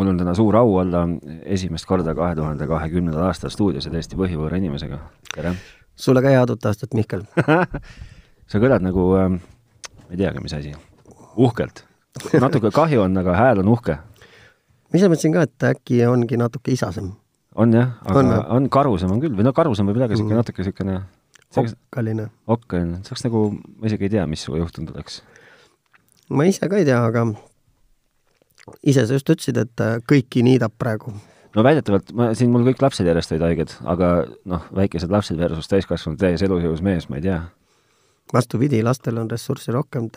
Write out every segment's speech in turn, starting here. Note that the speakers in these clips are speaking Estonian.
mul on täna suur au olla esimest korda kahe tuhande kahekümnendal aastal stuudios ja täiesti põhivõõra inimesega. tere! sulle ka head uut aastat, Mihkel sa kõlad nagu äh,, ma ei teagi, mis asi, uhkelt. natuke kahju on, aga hääl on uhke. ma ise mõtlesin ka, et äkki ongi natuke isasem. on jah, aga on, on karusem on küll, või no karusem võib-olla ka niisugune mm. natuke niisugune okkaline. okkaline, see oleks nagu, ma isegi ei tea, mis sinuga juhtunud oleks. ma ise ka ei tea, aga ise sa just ütlesid, et äh, kõiki niidab praegu. no väidetavalt, ma siin, mul kõik lapsed järjest olid haiged, aga noh, väikesed lapsed versus täiskasvanud täies elujõus mees, ma ei tea. vastupidi, lastel on ressurssi rohkem,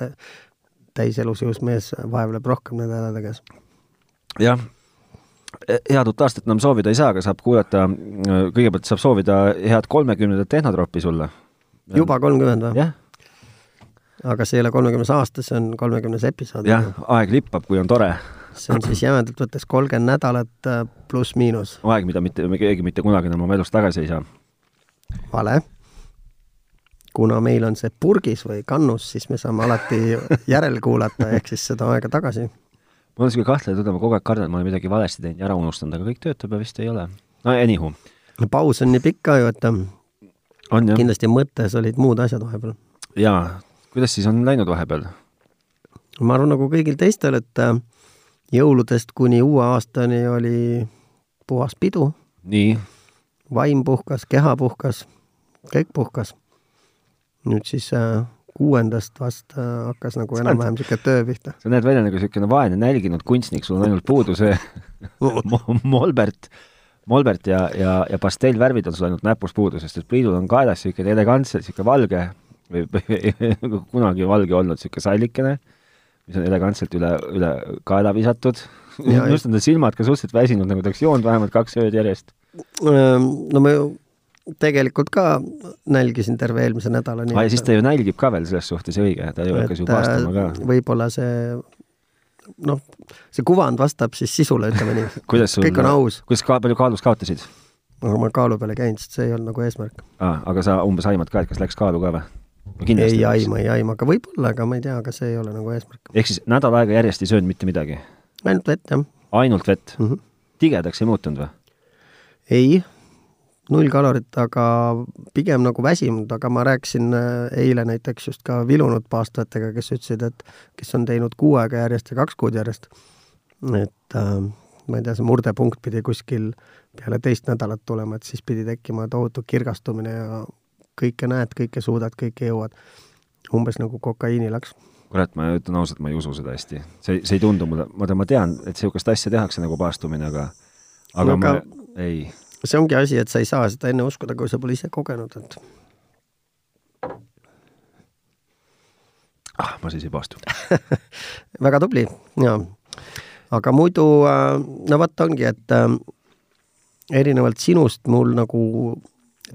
täis elusjõus mees vaevleb rohkem nende hädade käes. jah, e-, head uut aastat enam soovida ei saa, aga saab kuulata, kõigepealt saab soovida head kolmekümnendat tehnotroppi sulle. juba kolmkümmend või? jah aga see ei ole kolmekümnes aasta, see on kolmekümnes episood. jah, aeg lippab, kui on tore. see on siis jämedalt võttes kolmkümmend nädalat äh, pluss-miinus. aeg, mida mitte, keegi mitte kunagi enam oma elust tagasi ei saa. vale. kuna meil on see purgis või kannus, siis me saame alati järelkuulata, ehk siis seda aega tagasi. mul on niisugune kahtlev tunne, ma kogu aeg kardan, et ma olen midagi valesti teinud ja ära unustanud, aga kõik töötab ja vist ei ole. no anywho. paus on nii pikk ka ju, et on, jah. kindlasti mõttes olid muud asjad vahepeal. jaa, kuidas siis on läinud vahepeal? ma arvan, nagu kõigil teistel, et äh, jõuludest kuni uue aastani oli puhas pidu. nii? vaim puhkas, keha puhkas, kõik puhkas. nüüd siis äh, kuuendast vast äh, hakkas nagu enam-vähem niisugune töö pihta. sa näed välja nagu niisugune vaene nälginud kunstnik, sul on ainult puudu see molbert, molbert ja, ja, ja pastellvärvid on sul ainult näpus puudu, sest et pliidul on kaelas niisugune elegantselt niisugune valge või, või kunagi valge olnud niisugune sallikene, mis on elegantselt üle, üle kaela visatud. on ta silmad ka suhteliselt väsinud, nagu ta oleks joonud vähemalt kaks ööd järjest. Ehm, no ma ju tegelikult ka nälgisin terve eelmise nädala. aa, ja siis ta ju nälgib ka veel selles suhtes, õige, ta ju hakkas ju paastama ka. Äh, võib-olla see noh, see kuvand vastab siis sisule, ütleme nii kõik on aus. kuidas ka, palju kaalus kaotasid? aga ma kaalu peale käinud, sest see ei olnud nagu eesmärk. aa, aga sa umbes aimad ka, et kas läks kaalu ka või? Ei aima, ei aima, aga võib-olla, aga ma ei tea, aga see ei ole nagu eesmärk. ehk siis nädal aega järjest ei söönud mitte midagi? ainult vett, jah. ainult vett mm? -hmm. tigedaks ei muutunud või? ei, null kalorit, aga pigem nagu väsinud, aga ma rääkisin äh, eile näiteks just ka vilunud paastajatega, kes ütlesid, et kes on teinud kuu aega järjest ja kaks kuud järjest, et äh, ma ei tea, see murdepunkt pidi kuskil peale teist nädalat tulema, et siis pidi tekkima tohutu kirgastumine ja kõike näed, kõike suudad, kõike jõuad. umbes nagu kokaiini läks. kurat, ma ütlen ausalt, ma ei usu seda hästi. see, see ei tundu mulle, ma tean, ma tean, et niisugust asja tehakse nagu paastumine, aga aga no, ma ei. see ongi asi, et sa ei saa seda enne uskuda, kui sa pole ise kogenud, et ah, ma siis ei paastu väga tubli, jaa. aga muidu, äh, no vot ongi, et äh, erinevalt sinust mul nagu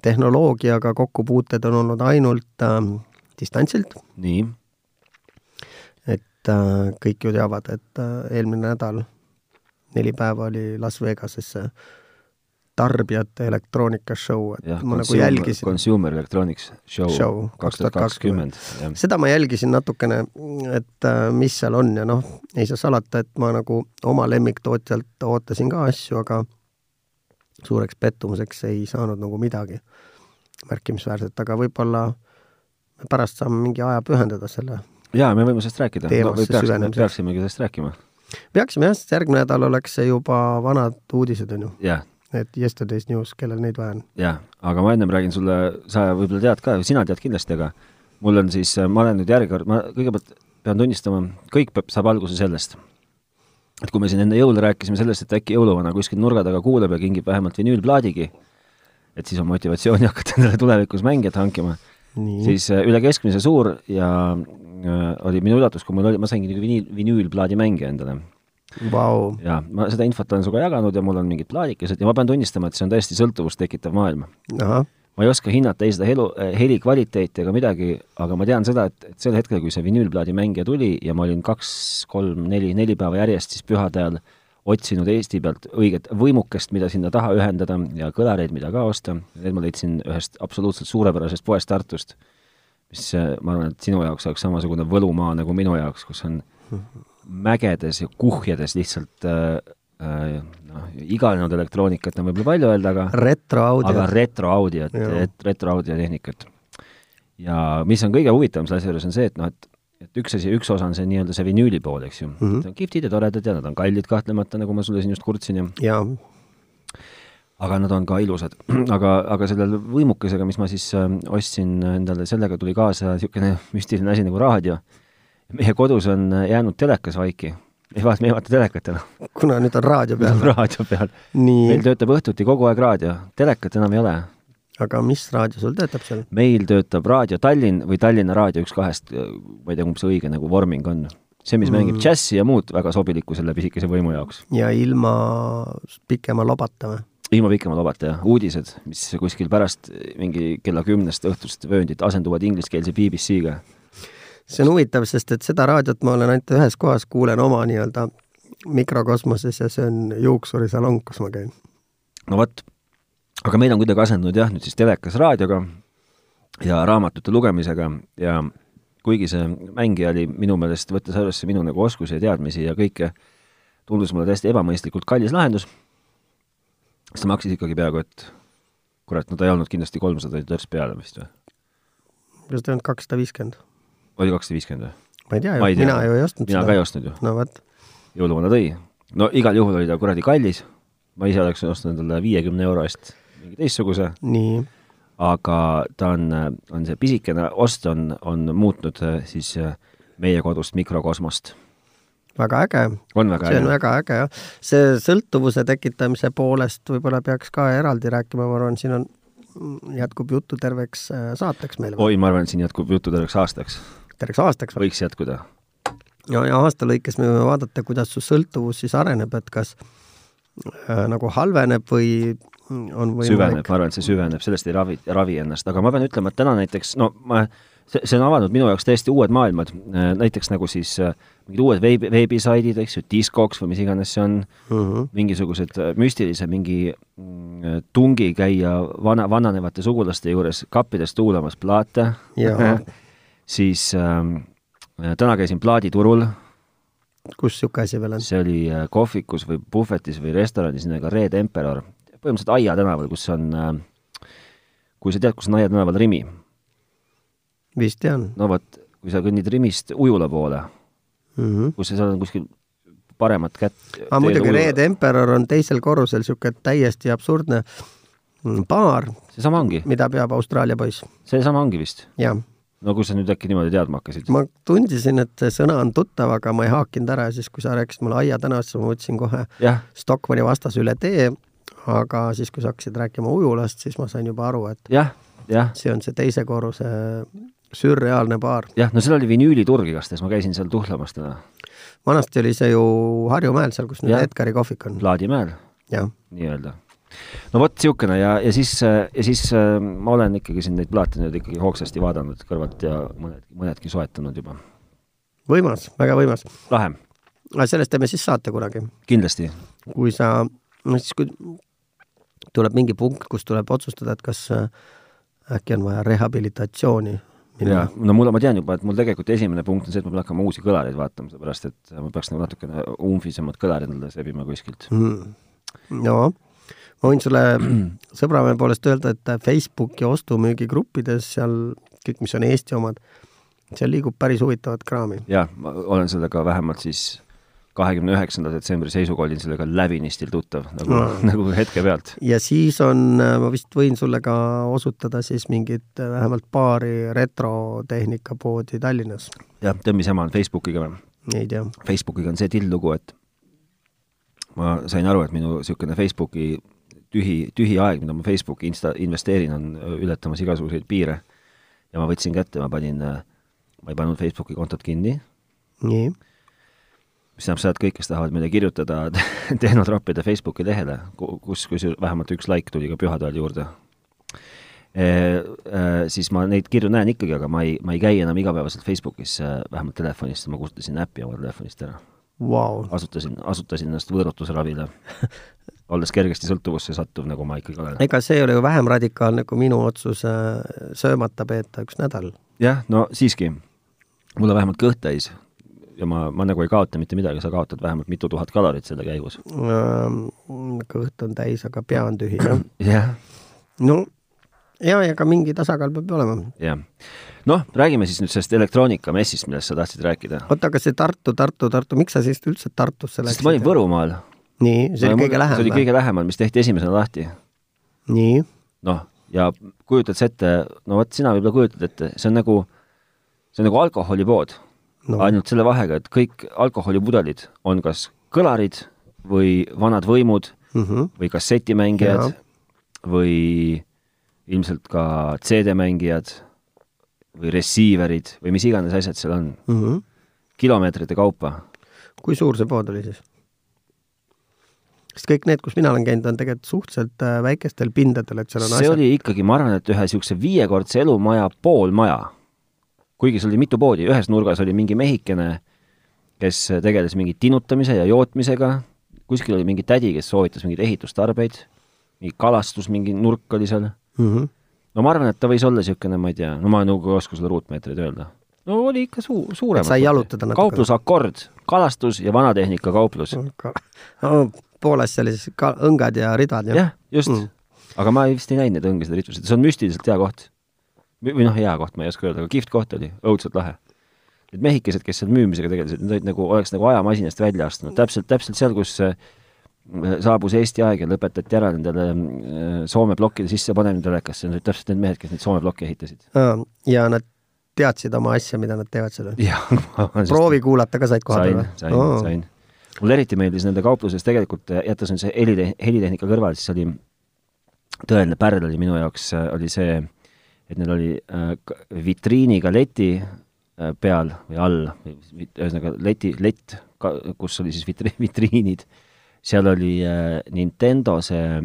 tehnoloogiaga kokkupuuted on olnud ainult äh, distantsilt. nii? et äh, kõik ju teavad, et äh, eelmine nädal neli päeva oli Las Vegases see tarbijate elektroonika show, et ja, ma nagu jälgisin. Consumer Electronics Show, show kaks tuhat kakskümmend. seda ma jälgisin natukene, et äh, mis seal on ja noh, ei saa salata, et ma nagu oma lemmiktootjalt ootasin ka asju, aga suureks pettumuseks ei saanud nagu midagi märkimisväärset, aga võib-olla pärast saame mingi aja pühendada selle jaa, me võime sellest rääkida. Peaksime, peaksimegi sellest rääkima. peaksime jah, sest järgmine nädal oleks see juba vanad uudised, on ju. et Yesterday's News, kellel neid vaja on. jah, aga ma ennem räägin sulle, sa võib-olla tead ka, sina tead kindlasti, aga mul on siis, ma olen nüüd järjekord, ma kõigepealt pean tunnistama, kõik peab, saab alguse sellest et kui me siin enne jõule rääkisime sellest, et äkki jõuluvana kuskil nurga taga kuuleb ja kingib vähemalt vinüülplaadigi, et siis on motivatsiooni hakata endale tulevikus mängijat hankima, siis äh, üle keskmise suur ja äh, oli minu üllatus, kui mul oli, ma saingi nagu viniil, vinüülplaadi mängija endale. Wow.. jaa, ma seda infot olen sinuga jaganud ja mul on mingid plaadikesed ja ma pean tunnistama, et see on täiesti sõltuvust tekitav maailm. Ma ei oska hinnata ei seda helu, eh, heli kvaliteeti ega midagi, aga ma tean seda, et, et sel hetkel, kui see vinüülplaadi mängija tuli ja ma olin kaks, kolm, neli, neli päeva järjest siis pühade ajal otsinud Eesti pealt õiget võimukest, mida sinna taha ühendada ja kõlareid, mida ka osta, need ma leidsin ühest absoluutselt suurepärasest poest Tartust, mis eh, ma arvan, et sinu jaoks oleks samasugune võlumaa nagu minu jaoks, kus on mägedes ja kuhjades lihtsalt äh, noh, iganenud elektroonikat on võib-olla palju öelda, aga retroaudio. aga retroaudiot, retroaudiotehnikat. ja mis on kõige huvitavam selle asja juures, on see, et noh, et et üks asi, üks osa on see nii-öelda see vinüüli pool, eks ju mm. -hmm. Need on kihvtid ja toredad ja nad on kallid kahtlemata, nagu ma sulle siin just kurtsin ja jaa, aga nad on ka ilusad. aga, aga selle võimukesega, mis ma siis äh, ostsin endale, sellega tuli kaasa niisugune müstiline asi nagu raadio. meie kodus on äh, jäänud telekas vaiki. Ei vaata, me ei vaata telekat enam, kuna nüüd on raadio peal. raadio peal. meil, töötab õhtuti kogu aeg raadio, telekat enam ei ole. aga mis raadio sul töötab seal? meil töötab Raadio Tallinn või Tallinna Raadio, üks kahest, ma ei tea, kumb see õige nagu vorming on. see, mis Mm. mängib džässi ja muud, väga sobilikku selle pisikese võimu jaoks. ja ilma pikema lobata või? ilma pikema lobata, jah. uudised, mis kuskil pärast mingi kella kümnest õhtust vööndit asenduvad ingliskeelse BBC-ga. See on huvitav, sest et seda raadiot ma olen ainult ühes kohas, kuulen oma nii-öelda mikrokosmoses ja see on juuksurisalong, kus ma käin. no vot, aga meil on kuidagi asendunud jah, nüüd siis telekas raadioga ja raamatute lugemisega ja kuigi see mängija oli minu meelest, võttes arvesse minu nagu oskusi ja teadmisi ja kõike, tundus mulle täiesti ebamõistlikult kallis lahendus, siis ta maksis ikkagi peaaegu, et kurat, no ta ei olnud kindlasti kolmsada törts peale vist või? kas ta ei olnud kakssada viiskümmend? Oli kakssada viiskümmend või? ma ei tea mina ju ei ostnud mina ka ei ostnud ju. no vot, jõuluvana tõi. no igal juhul oli ta kuradi kallis, ma ise oleks ostnud endale viiekümne euro eest mingi teistsuguse, nii, aga ta on, on see pisikene ost on, on muutnud äh, siis äh, meie kodust mikrokosmost. väga äge. see on äge. väga äge, jah. see sõltuvuse tekitamise poolest võib-olla peaks ka eraldi rääkima, ma arvan, siin on, jätkub juttu terveks äh, saateks meil. oi, ma arvan, et siin jätkub juttu terveks aastaks. Terveks aastaks või? võiks jätkuda. ja, ja aasta lõikes me võime vaadata, kuidas su sõltuvus siis areneb, et kas äh, nagu halveneb või on süveneb, võimalik ma arvan, et see süveneb, sellest ei ravi, ravi ennast, aga ma pean ütlema, et täna näiteks, no ma, see, see on avanud minu jaoks täiesti uued maailmad, näiteks nagu siis äh, mingid uued veebi, veebisaidid, eks ju, Discogs või mis iganes see on, mm. -hmm. mingisugused äh, müstilise mingi mm, tungi käia vana, vananevate sugulaste juures kappides tuulamas plaate Jaa. siis ähm, täna käisin plaaditurul, kus niisugune asi veel on? see oli äh, kohvikus või puhvetis või restoranis nimega Red Emperor, põhimõtteliselt Aia tänaval, kus on äh, kui sa tead, kus on Aia tänaval Rimi, vist tean no vot, kui sa kõnnid Rimist Ujula poole, mm. -hmm. kus sa seal on kuskil paremat kätt aga muidugi Red Emperor on teisel korrusel niisugune täiesti absurdne mm, baar, seesama ongi, mida peab Austraalia poiss. seesama ongi vist. jah, no kus sa nüüd äkki niimoodi teadma hakkasid? ma tundisin, et sõna on tuttav, aga ma ei haakinud ära ja siis, kui sa rääkisid mulle Aia tänavast, siis ma mõtlesin kohe jah, Stockmanni vastas üle tee, aga siis, kui sa hakkasid rääkima Ujulast, siis ma sain juba aru, et jah, jah, see on see teise korruse sürreaalne baar. jah, no seal oli vinüüliturg igastahes, ma käisin seal tuhlamas täna, vanasti oli see ju Harjumäel, seal, kus nüüd. Edgari kohvik on. Plaadimäel jah, nii-öelda. No vot, niisugune ja, ja siis, ja siis äh, ma olen ikkagi siin neid plaate nüüd ikkagi hoogsasti vaadanud kõrvalt ja mõned, mõnedki soetanud juba. võimas, väga võimas. lahe, aga sellest teeme siis saate kunagi. kindlasti. kui sa, no siis kui tuleb mingi punkt, kus tuleb otsustada, et kas äh, äkki on vaja rehabilitatsiooni ja no mul, ma tean juba, et mul tegelikult esimene punkt on see, et ma pean hakkama uusi kõlareid vaatama, sellepärast et ma peaks nagu natukene umfisemad kõlarid endale sebima kuskilt. mm. no ma võin sulle sõbramehe poolest öelda, et Facebooki ostu-müügigruppides seal kõik, mis on Eesti omad, seal liigub päris huvitavat kraami. jah, ma olen sellega vähemalt siis kahekümne üheksanda detsembri seisuga olin sellega läbinistil tuttav, nagu no. nagu hetke pealt. ja siis on, ma vist võin sulle ka osutada siis mingit äh, vähemalt paari retrotehnika-poodi Tallinnas. jah, Tõmmis ema on Facebookiga või? ei tea. Facebookiga on see tilllugu, et ma sain aru, et minu niisugune Facebooki tühi, tühi aeg, mida ma Facebooki insta-, investeerin, on ületamas igasuguseid piire. ja ma võtsin kätte, ma panin, ma ei pannud Facebooki kontot kinni, nii, mis tähendab seda, et kõik, kes tahavad meile kirjutada tehnotroppide Facebooki lehele, kus, kus vähemalt üks like tuli ka pühade ajal juurde e,, e, siis ma neid kirju näen ikkagi, aga ma ei, ma ei käi enam igapäevaselt Facebookis, vähemalt telefonist, ma kustutasin äppi oma telefonist ära. vau. asutasin, asutasin ennast võõrutusravile olles kergesti sõltuvusse sattuv, nagu ma ikkagi olen. ega see ei ole ju vähem radikaalne kui minu otsus söömata peeta üks nädal. jah, no siiski, mul on vähemalt kõht täis ja ma, ma nagu ei kaota mitte midagi, sa kaotad vähemalt mitu tuhat kalorit selle käigus. kõht on täis, aga pea on tühi, jah. jah. no ja, ja ka mingi tasakaal peab olema. jah. noh, räägime siis nüüd sellest elektroonikamessist, millest sa tahtsid rääkida. oota, aga see Tartu, Tartu, Tartu, miks sa siis üldse Tartusse läksid? sest ma olin Võrumaal. Nii, see oli kõige lähemal? see oli kõige lähemal, mis tehti esimesena lahti. nii? noh, ja kujutad sa ette, no vot, sina võib-olla kujutad ette, see on nagu, see on nagu alkoholipood no.. ainult selle vahega, et kõik alkoholipudelid on kas kõlarid või vanad võimud mm -hmm. või kassetimängijad ja. või ilmselt ka CD-mängijad või receiver'id või mis iganes asjad seal on mm. -hmm. kilomeetrite kaupa. kui suur see pood oli siis? Sest kõik need, kus mina olen käinud, on tegelikult suhteliselt äh, väikestel pindadel, et seal on see asjad... oli ikkagi, ma arvan, et ühe niisuguse viiekordse elumaja poolmaja. kuigi seal oli mitu poodi, ühes nurgas oli mingi mehikene, kes tegeles mingi tinutamise ja jootmisega, kuskil oli mingi tädi, kes soovitas mingeid ehitustarbeid, mingi kalastus, mingi nurk oli seal mm. -hmm. no ma arvan, et ta võis olla niisugune, ma ei tea, no ma nagu ei oska sulle ruutmeetreid öelda. no oli ikka suu-, suurem. sai jalutada natuke? kauplusakord, kalastus ja vanatehnika kauplus no, poolest oli siis ka õngad ja ridad, jah? jah, just mm.. aga ma vist ei näinud neid õngasid ja ritsusid, see on müstiliselt hea koht. või noh, hea koht, ma ei oska öelda, aga kihvt koht oli, õudselt lahe need mehikesed, kes seal müümisega tegelesid, need olid nagu, oleks nagu ajamasinast välja astunud, täpselt, täpselt seal, kus saabus Eesti aeg ja lõpetati ära nendele äh, Soome plokkide sissepanemine telekasse, need olid täpselt need mehed, kes neid Soome plokke ehitasid. ja nad teadsid oma asja, mida nad teevad seal? proovi kuulata ka said koha peal või? sain, sain, sain. Mulle eriti meeldis nende kaupluses tegelikult, jättes nüüd see helite-, helitehnika kõrvale, siis oli tõeline pärl oli minu jaoks, äh, oli see, et neil oli äh, vitriiniga leti äh, peal või all, ühesõnaga leti, lett, kus oli siis vitri-, vitriinid seal oli äh, Nintendo see,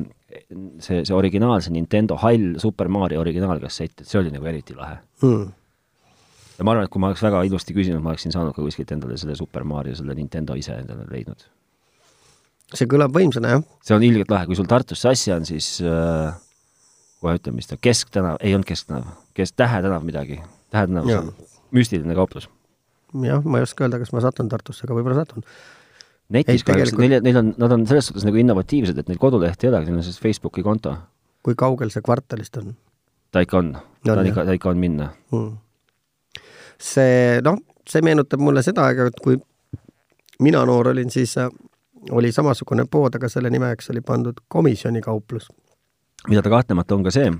see, see originaalse Nintendo hall Super Mario originaalkassett, et see oli nagu eriti lahe mm. Ja ma arvan, et kui ma oleks väga ilusti küsinud, ma oleksin saanud ka kuskilt endale selle Super Mario, selle Nintendo ise endale leidnud. see kõlab võimsana, jah? see on ilgelt lahe, kui sul Tartus sassi on, siis äh, kohe ütleme, mis ta, Kesktänav, ei olnud Kesktänav, kes, Tähe tänav midagi, Tähe tänav, see on müstiline kauplus. jah, ma ei oska öelda, kas ma satun Tartusse, aga võib-olla satun netis kahjuks, neil, neil on, nad on selles suhtes nagu innovatiivsed, et neil kodulehti ei olegi, neil on siis Facebooki konto. kui kaugel see kvartalist on? ta ikka on, ta on ikka, ta ikka on minna hmm.. See, noh, see meenutab mulle seda aega, et kui mina noor olin, siis äh, oli samasugune pood, aga selle nimeks oli pandud komisjonikauplus. mida ta kahtlemata on ka see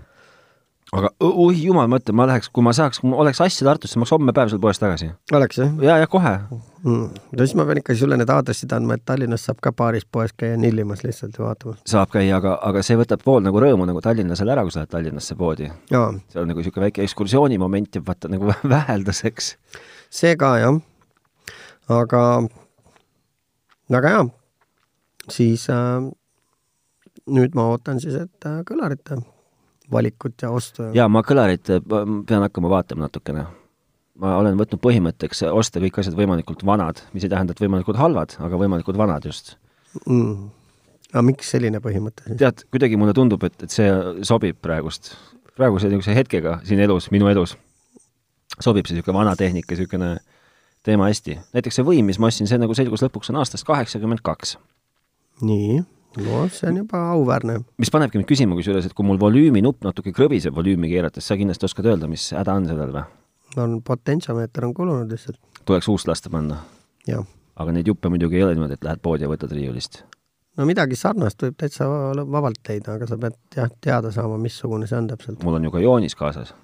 aga oi jumal, ma ütlen, ma läheks, kui ma saaks, kui mul oleks asja Tartusse, ma oleks homme päev seal poes tagasi. oleks jah? ja, ja kohe mm.. no siis ma pean ikka sulle need aadressid andma, et Tallinnas saab ka paaris poes käia nillimas lihtsalt ja vaatamas. saab käia, aga, aga see võtab pool nagu rõõmu nagu Tallinnasele ära, kui sa lähed Tallinnasse poodi. seal on nagu niisugune väike ekskursiooni moment jääb vaata nagu väheldaseks. see ka jah, aga väga hea, siis äh, nüüd ma ootan siis, et äh, kõlarit valikut ja ostu. jaa, ma kõlarit pean hakkama vaatama natukene. Ma olen võtnud põhimõtteks osta kõik asjad võimalikult vanad, mis ei tähenda, et võimalikult halvad, aga võimalikult vanad just mm.. aga miks selline põhimõte siis? tead, kuidagi mulle tundub, et, et see sobib praegust, praeguse niisuguse hetkega siin elus, minu elus, sobib see niisugune vana tehnika, niisugune teema hästi. näiteks see võim, mis ma ostsin, see nagu selgus lõpuks on aastast kaheksakümmend kaks. nii no see on juba auväärne. mis panebki mind küsima kusjuures, et kui mul volüüminupp natuke krõbiseb volüümi keerates, sa kindlasti oskad öelda, mis häda on sellel või? On potentsiomeeter on kulunud lihtsalt. tuleks uust lasta panna? aga neid juppe muidugi ei ole niimoodi, et lähed poodi ja võtad riiulist? no midagi sarnast võib täitsa vabalt leida, aga sa pead jah, teada saama, missugune see on täpselt. mul on ju ka joonis kaasas.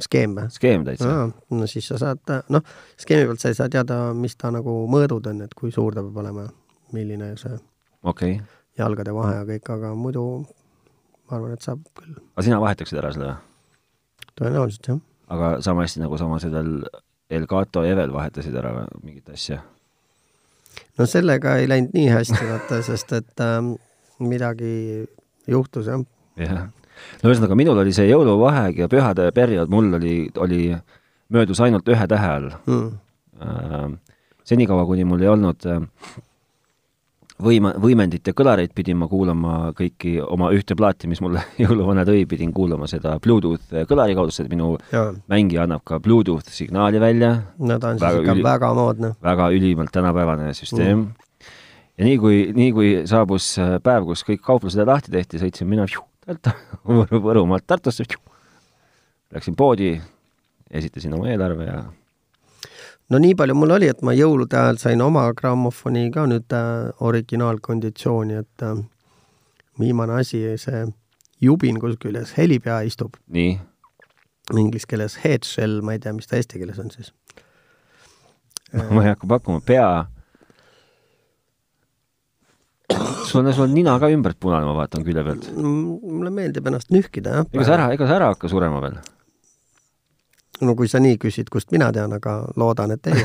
skeem või? skeem täitsa. no siis sa saad, noh, skeemi pealt sa ei saa teada, mis ta nagu mõõdud on, et kui suur ta peab olema, milline see okei okay jalgade vahe ja kõik, aga muidu ma arvan, et saab küll. aga sina vahetaksid ära selle või? tõenäoliselt, jah. Aga sama hästi nagu sama sellel Elgato Evel vahetasid ära mingit asja? no sellega ei läinud nii hästi, vaata, sest et ähm, midagi juhtus, jah. jah. no ühesõnaga, minul oli see jõuluvaheaeg ja pühade periood, mul oli, oli, möödus ainult ühe tähe all mm.. Senikaua, kuni mul ei olnud äh, võima, võimendit ja kõlareid pidin ma kuulama kõiki oma ühte plaati, mis mulle jõuluvana tõi, pidin kuulama seda Bluetooth kõlari kaudu, sest minu jaa, mängija annab ka Bluetooth signaali välja, no ta on Väga siis ikka üli- väga moodne. väga ülimalt tänapäevane süsteem mm.. ja nii kui, nii kui saabus äh, päev, kus kõik kauplused lahti tehti, sõitsin mina Võrumaalt Tartusse, läksin poodi, esitasin oma eelarve ja no nii palju mul oli, et ma jõulude ajal sain oma grammofoni ka nüüd äh, originaalkonditsiooni, et äh, viimane asi, see jubin, kus küljes helipea istub, nii, inglise keeles headshell, ma ei tea, mis ta eesti keeles on siis. ma ei hakka pakkuma, pea. sul on, sul on nina ka ümbert punane, ma vaatan külje pealt. mulle meeldib ennast nühkida, jah. ega sa ära, ega sa ära hakka surema veel? No kui sa nii küsid, kust mina tean, aga loodan, et ei.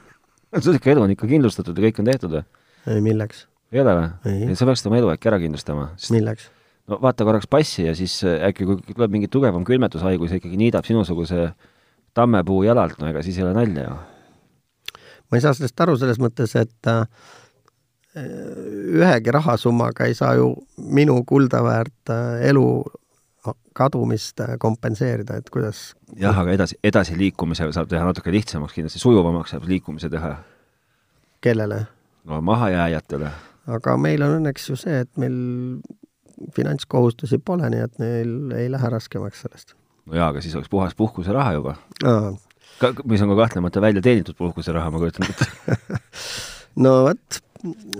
sul ikka elu on ikka kindlustatud ja kõik on tehtud või? ei, milleks? ei ole või? sa peaksid oma elu äkki ära kindlustama, sest milleks? no vaata korraks passi ja siis äh, äkki kui tuleb mingi tugevam külmetushaigus ja ikkagi niidab sinusuguse tammepuu jalalt, no ega siis ei ole nalja ju. ma ei saa sellest aru selles mõttes, et äh, ühegi rahasummaga ei saa ju minu kuldaväärt äh, elu kadumist äh, kompenseerida, et kuidas, jah, aga edasi, edasiliikumisega saab teha natuke lihtsamaks, kindlasti sujuvamaks saab liikumise teha. kellele. no mahajääjatele. aga meil on õnneks ju see, et meil finantskohustusi pole, nii et neil ei lähe raskemaks sellest. no jaa, aga siis oleks puhas puhkuseraha juba. aa, mis on ka kahtlemata välja teenitud puhkuseraha, ma kujutan ette. no vot,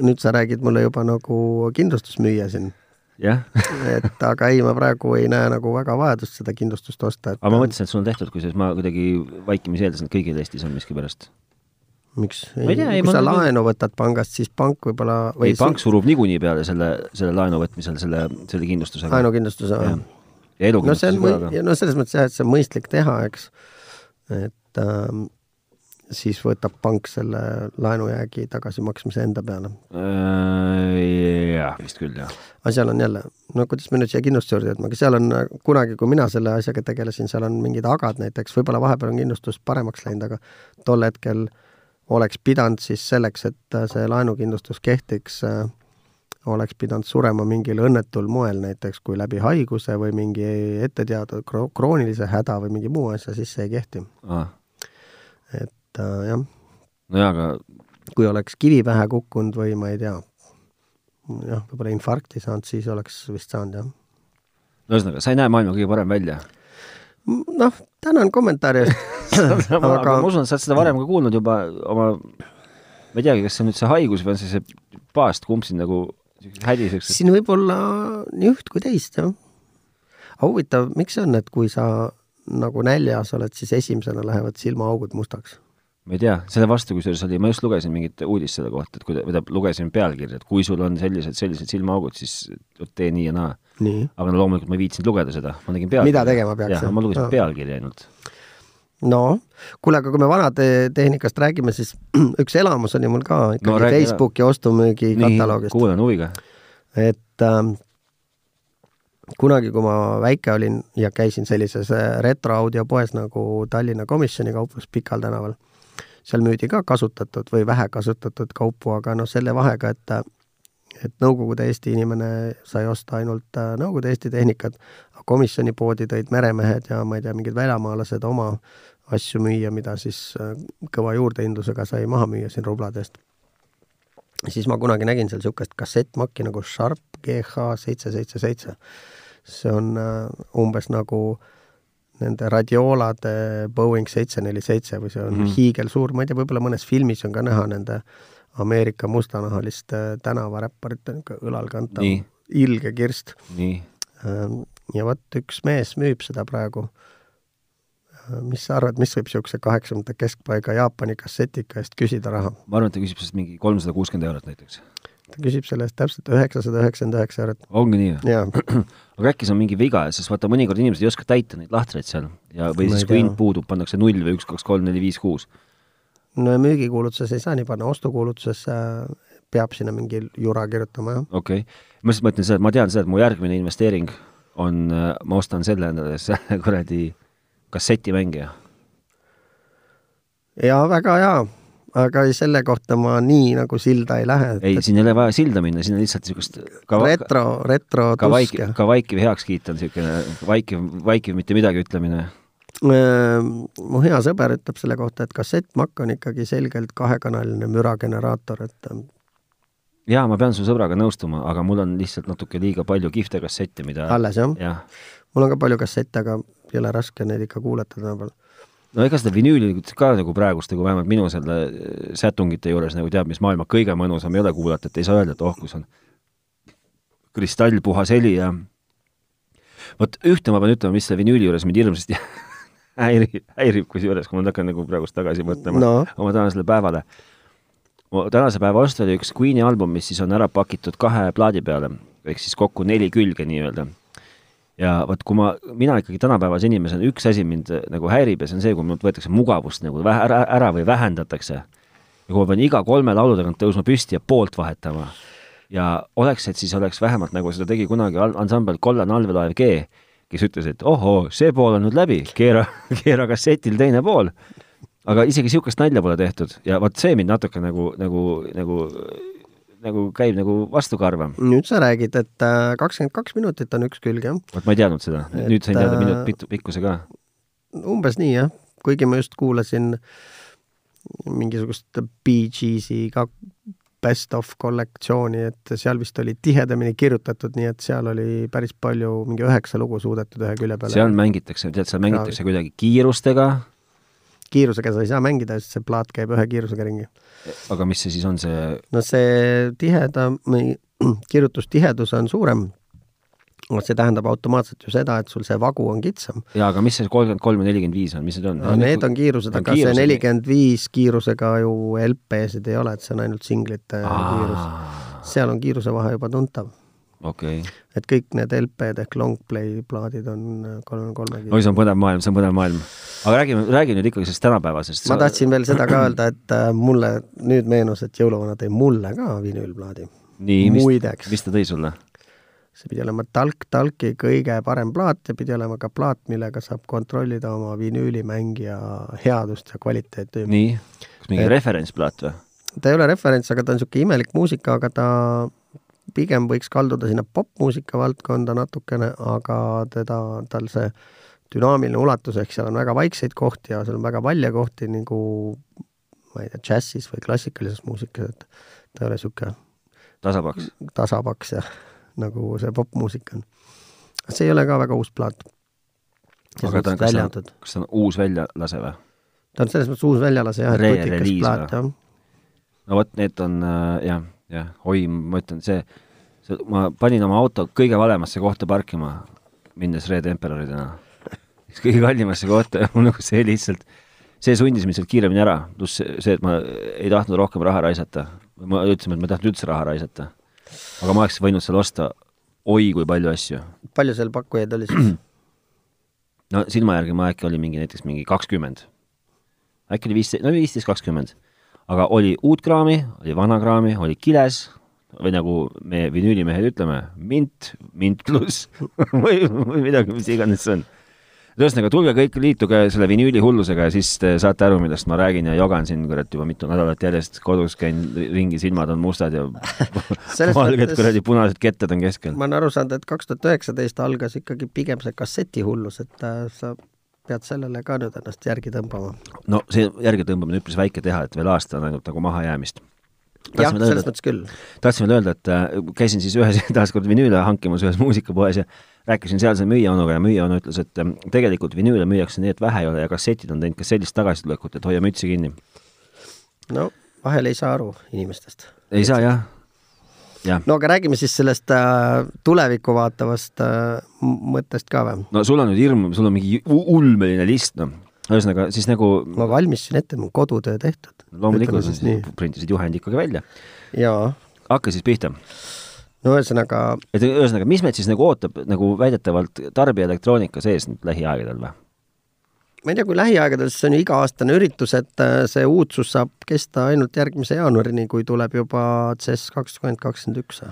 nüüd sa räägid mulle juba nagu kindlustusmüüja siin, jah, et aga ei, ma praegu ei näe nagu väga vajadust seda kindlustust osta, et aga ma mõtlesin, et sul on tehtud, kusjuures ma kuidagi vaikimisi eeldasin, et kõigil Eestis on miskipärast. miks, Ma kui ma sa nagu- laenu võtad pangast, siis pank võib-olla ei, pank surub niikuinii peale selle, selle laenu võtmisel, selle, selle kindlustusega. laenukindlustuse või? ja no on elukindlustusega mõi-, no selles mõttes jah, et see on mõistlik teha, eks, et ähm, siis võtab pank selle laenujäägi tagasimaksmise enda peale. Äh, jah, vist küll, jah. aga seal on jälle, no kuidas me nüüd siia kindlustuse juurde jõudme, aga seal on kunagi, kui mina selle asjaga tegelesin, seal on mingid agad näiteks, võib-olla vahepeal on kindlustus paremaks läinud, aga tol hetkel oleks pidanud siis selleks, et see laenukindlustus kehtiks äh,, oleks pidanud surema mingil õnnetul moel, näiteks kui läbi haiguse või mingi ette teada kro- kroonilise häda või mingi muu asja, siis see ei kehti. Ah. et äh, jah, nojah, aga kui oleks kivi pähe kukkunud või ma ei tea, jah, võib-olla infarkti saanud, siis oleks vist saanud jah. no ühesõnaga, sa ei näe maailma kõige parem välja. noh, tänan kommentaari eest. aga, aga ma usun, et sa oled seda varem ka kuulnud juba oma, ma ei teagi, kas see on nüüd see haigus või on see see paast, kumb sind nagu hädiseks, siin võib olla nii üht kui teist jah. aga huvitav, miks see on, et kui sa nagu näljas oled, siis esimesena lähevad silmaaugud mustaks? Ma ei tea, selle vastu kusjuures oli, ma just lugesin mingit uudist selle kohta, et kui, või tähendab, lugesin pealkirja, et kui sul on sellised, sellised silmaaugud, siis tee nii ja naa. aga no loomulikult ma ei viitsinud lugeda seda, ma nägin pealkirja. Mida tegema peaks, ma lugesin Aa. pealkirja ainult. no kuule, aga kui me vanade tehnikast räägime, siis üks elamus oli mul ka ikkagi No no, räägi Facebooki ostumüügi kataloogist. kuulan huviga. et ähm, kunagi, kui ma väike olin ja käisin sellises äh, retroaudiopoes nagu Tallinna Komisjoni kauplus Pikal tänaval, seal müüdi ka kasutatud või vähe kasutatud kaupu, aga noh, selle vahega, et et Nõukogude Eesti inimene sai osta ainult äh, Nõukogude Eesti tehnikat, komisjoni poodi tõid meremehed ja ma ei tea, mingid väljamaalased oma asju müüa, mida siis äh, kõva juurdehindlusega sai maha müüa siin rublade eest siis ma kunagi nägin seal niisugust kassettmakki nagu Sharp GH seitse seitse seitse. see on äh, umbes nagu nende radiolade Boeing seitse neli seitse või see on mm. -hmm. hiigelsuur, ma ei tea, võib-olla mõnes filmis on ka näha nende Ameerika mustanahaliste tänavaräpparite niisugune õlal kantav ilge kirst. nii, ja vot üks mees müüb seda praegu. mis sa arvad, mis võib niisuguse kaheksakümnendate keskpaiga Jaapani kassetika eest küsida raha? ma arvan, et ta küsib sellest mingi kolmsada kuuskümmend eurot näiteks. Ta küsib selle eest täpselt üheksasada üheksakümmend üheksa eurot. ongi nii või? jaa aga äkki see on mingi viga, sest vaata, mõnikord inimesed ei oska täita neid lahtreid seal ja, või Ma siis kui hind puudub, pannakse null või üks, kaks, kolm, neli, viis, kuus. no ja müügikuulutuses ei saa nii panna, ostukuulutuses äh, peab sinna mingi jura kirjutama, jah. okei okay., ma lihtsalt mõtlen seda, et ma tean seda, et mu järgmine investeering on, ma ostan selle endale, selle kuradi kassetimängija. ja väga hea, aga selle kohta ma nii nagu silda ei lähe. ei, siin ei ole vaja silda minna, siin on lihtsalt niisugust retro, retro ka vaikiv, ka vaikiv heakskiit on niisugune vaikiv, vaikiv mitte midagi ütlemine. mu hea sõber ütleb selle kohta, et kassettmakk on ikkagi selgelt kahekanaline mürageneraator, et jaa, ma pean su sõbraga nõustuma, aga mul on lihtsalt natuke liiga palju kihvte kassette, mida alles, jah ja.? mul on ka palju kassette, aga ei ole raske neid ikka kuulata tänapäeval. No ega seda vinüüli ka nagu praegust nagu vähemalt minu selle äh, sätungite juures nagu teab, mis maailma kõige mõnusam ei ole kuulata, et ei saa öelda, et oh, kus on kristallpuhas heli ja vot ühte ma pean ütlema, mis selle vinüüli juures mind hirmsasti häirib, häirib kusjuures, kui ma hakkan nagu praegust tagasi mõtlema no. oma tänasele päevale mu tänase päeva ost oli üks Queen'i album, mis siis on ära pakitud kahe plaadi peale, ehk siis kokku neli külge nii-öelda. Ja vot, kui ma, mina ikkagi tänapäevase inimesena, üks asi mind nagu häirib ja see on see, kui minult võetakse mugavust nagu vähe ära, ära või vähendatakse. ja kui ma pean iga kolme laulu tagant tõusma püsti ja poolt vahetama ja oleks, et siis oleks vähemalt nagu seda tegi kunagi ansambel Kollane allveelaev G, kes ütles, et ohoo, see pool on nüüd läbi, keera, keera kassetil teine pool aga isegi niisugust nalja pole tehtud ja vot see mind natuke nagu, nagu, nagu nagu käib nagu vastukarva. nüüd sa räägid, et äh, kakskümmend kaks minutit on üks külg, jah? vot ma ei teadnud seda, nüüd sain teada minut pitu, pikkuse ka. umbes nii, jah. kuigi ma just kuulasin mingisugust Bee Gees'i ka best of kollektsiooni, et seal vist oli tihedamini kirjutatud, nii et seal oli päris palju, mingi üheksa lugu suudetud ühe külje peale. seal mängitakse, tead, seal mängitakse kuidagi kiirustega kiirusega sa ei saa mängida, sest see plaat käib ühe kiirusega ringi. aga mis see siis on, see? no see tiheda, kirjutustihedus on suurem. see tähendab automaatselt ju seda, et sul see vagu on kitsam. jaa, aga mis see kolmkümmend kolm ja nelikümmend viis on, mis need on no,? Need on kiirused, aga see nelikümmend viis kiirusega ju LP-sid ei ole, et see on ainult singlite Aa. kiirus. seal on kiiruse vahe juba tuntav okay.. et kõik need LP-d ehk long play plaadid on kolmekümne kolme oi, see on põnev maailm, see on põnev maailm. aga räägime, räägi nüüd ikkagi sellest tänapäevasest. ma tahtsin veel seda ka öelda, et äh, mulle nüüd meenus, et jõuluvana tõi mulle ka vinüülplaadi. nii, mis, mis ta tõi sulle? see pidi olema Talk Talki kõige parem plaat ja pidi olema ka plaat, millega saab kontrollida oma vinüülimängija headust ja kvaliteeti. nii, kas mingi referentsplaat või? ta ei ole referents, aga ta on niisugune imelik muusika, aga ta pigem võiks kalduda sinna popmuusika valdkonda natukene, aga teda, tal see dünaamiline ulatus, ehk seal on väga vaikseid kohti ja seal on väga valje kohti nagu ma ei tea, džässis või klassikalises muusikas, et ta ei ole niisugune tasapaks, tasapaks jah, nagu see popmuusika on. see ei ole ka väga uus plaat. aga ta on, kas ta on, kas ta on uus väljalase või? ta on selles mõttes uus väljalase jah, et nutikas plaat, jah. no vot, need on äh, jah jah, oi, ma ütlen, see, see, ma panin oma auto kõige valemasse kohta parkima, minnes Red Emperoridena. kõige kallimasse kohta ja mul nagu see lihtsalt, see sundis mind sealt kiiremini ära, pluss see, et ma ei tahtnud rohkem raha raisata. ma ütlesin, et ma ei tahtnud üldse raha raisata. aga ma oleks võinud seal osta oi kui palju asju. palju seal pakkujaid oli siis? no silma järgi ma äkki oli mingi näiteks mingi kakskümmend. äkki oli viisteist, no viisteist, kakskümmend aga oli uut kraami, oli vana kraami, oli kiles või nagu me vinüülimehed ütleme, mint, mint pluss või, või midagi, mis iganes see on. ühesõnaga, tulge kõik, liituge selle vinüüli hullusega ja siis te saate aru, millest ma räägin ja jogan siin kurat juba mitu nädalat järjest kodus, käin ringi, silmad on mustad ja valged kuradi punased ketted on keskel. ma olen aru saanud, et kaks tuhat üheksateist algas ikkagi pigem see kassetihullus, et äh, sa pead sellele ka nüüd ennast järgi tõmbama. no see järgi tõmbamine üpris väike teha, et veel aasta on ainult nagu mahajäämist. jah, selles mõttes küll. tahtsin veel öelda, et äh, käisin siis ühes, taaskord vinüüle hankimas ühes muusikapoes ja rääkisin sealse müüjaonuga ja müüjaonu ütles, et äh, tegelikult vinüüle müüakse nii, et vähe ei ole ja kassetid on teinud ka sellist tagasitulekut, et hoia mütsi kinni. no vahel ei saa aru inimestest. ei saa jah no aga räägime siis sellest äh, tulevikku vaatavast äh, mõttest ka või? no sul on nüüd hirm, sul on mingi ulmeline list, noh. ühesõnaga siis nagu ma valmistasin ette, mul kodutöö tehtud. loomulikult, printisid juhendi ikkagi välja. jaa. hakka siis pihta. no ühesõnaga et ühesõnaga, mis meid siis nagu ootab nagu väidetavalt tarbijaelektroonika sees nüüd lähiaegadel või? Ma ei tea, kui lähiaegadel, siis see on ju iga-aastane üritus, et äh, see uudsus saab kesta ainult järgmise jaanuarini, kui tuleb juba CES kakskümmend kakskümmend üks.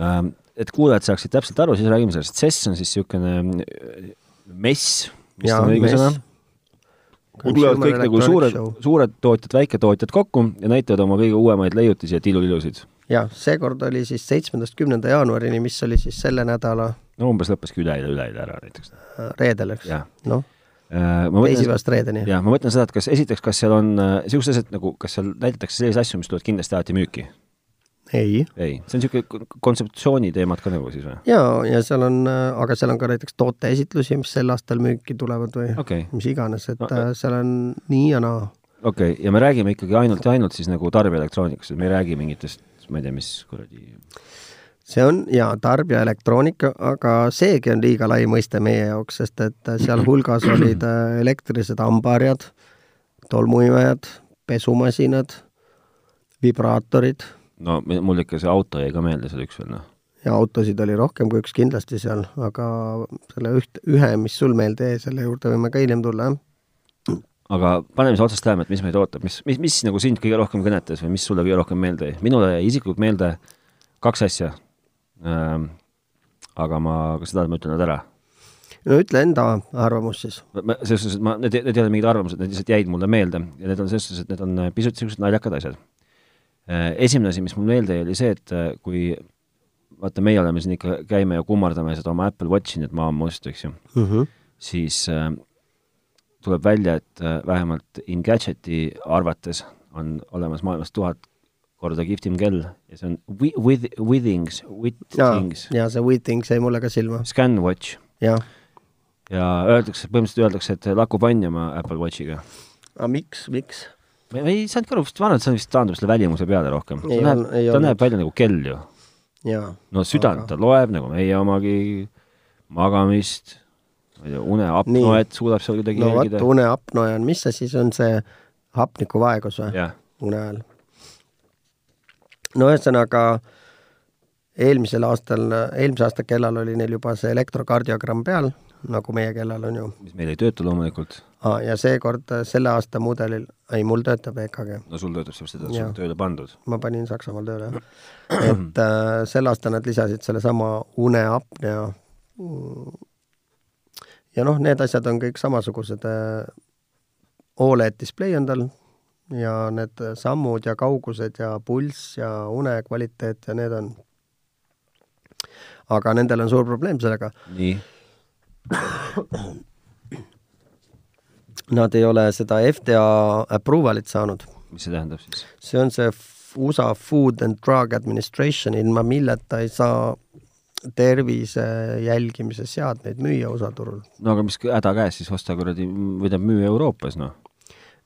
Ähm, et kuulajad saaksid täpselt aru, siis räägime sellest, CES on siis niisugune äh, mess, vist on õige sõna? tulevad kõik nagu suured, suured tootjad, väiketootjad kokku ja näitavad oma kõige uuemaid leiutisi ja tilulilusid. jah, seekord oli siis seitsmendast kümnenda jaanuarini, mis oli siis selle nädala no umbes lõppeski üleeile, üleeile ära näiteks. reedel, eks? noh Äh, teisipäevast reedeni. jah, ma mõtlen seda, et kas esiteks, kas seal on niisugused äh, asjad nagu, kas seal näidatakse selliseid asju, mis tulevad kindlasti alati müüki? ei. ei, see on niisugune kontseptsiooni teemad ka nagu siis või? jaa, ja seal on, äh, aga seal on ka näiteks tooteesitlusi, mis sel aastal müüki tulevad või okay. mis iganes, et no, seal on nii ja naa. okei okay., ja me räägime ikkagi ainult ja ainult siis nagu tarbijaelektroonikast, et me ei räägi mingitest, ma ei tea, mis kuradi see on jaa, tarbijaelektroonika, aga seegi on liiga lai mõiste meie jaoks, sest et sealhulgas olid äh, elektrilised hambaharjad, tolmuimejad, pesumasinad, vibraatorid. no mul ikka see auto jäi ka meelde seal üks veel, noh. ja autosid oli rohkem kui üks kindlasti seal, aga selle üht, ühe, mis sul meelde jäi, selle juurde võime ka hiljem tulla, jah aga paneme siis otsast läheme, et mis meid ootab, mis, mis, mis nagu sind kõige rohkem kõnetas või mis sulle kõige rohkem meelde jäi? minule jäi isiklikult meelde kaks asja. Aga ma, kas seda ma ütlen nüüd ära? no ütle enda arvamus siis. selles suhtes, et ma, need, need ei ole mingid arvamused, need lihtsalt jäid mulle meelde ja need on selles suhtes, et need on pisut niisugused naljakad asjad. Äh, esimene asi, mis mul meelde jäi, oli see, et äh, kui vaata, meie oleme siin ikka, käime ja kummardame seda oma Apple Watchi nüüd maa must, eks ju mm, -hmm. siis äh, tuleb välja, et äh, vähemalt Engadgeti arvates on olemas maailmas tuhat korda kihvtim kell ja see on with, Withings, Withings. ja see Withings jäi mulle ka silma. Scanwatch. ja öeldakse, põhimõtteliselt öeldakse, et lakub vanjama Apple Watchiga. aga miks, miks? ma ei saanudki aru, ma arvan, et see on vist taandub selle välimuse peale rohkem. ta näeb, ta näeb välja nagu kell ju. no südant aga... ta loeb nagu meie omagi, magamist, ma ei tea, uneapnoet suudab seal kuidagi no, jälgida. uneapnoe on, mis see siis on, see hapnikuvaegus või? une ajal no ühesõnaga, eelmisel aastal, eelmise aasta kellal oli neil juba see elektrokardiogramm peal, nagu meie kellal on ju. mis meil ei tööta loomulikult ah,. ja seekord selle aasta mudelil, ei, mul töötab EKG. no sul töötab sellepärast, et sul on tööle pandud. ma panin Saksamaal tööle, jah. et äh, sel aastal nad lisasid sellesama uneapnea ja noh, need asjad on kõik samasugused äh,. Oled display on tal, ja need sammud ja kaugused ja pulss ja une kvaliteet ja need on, aga nendel on suur probleem sellega. nii? Nad ei ole seda FDA approval'it saanud. mis see tähendab siis? see on see USA Food and Drug Administration, ilma milleta ei saa tervise jälgimise seadmeid müüa USA turul. no aga mis häda käes siis, osta kuradi, või tähendab müüa Euroopas, noh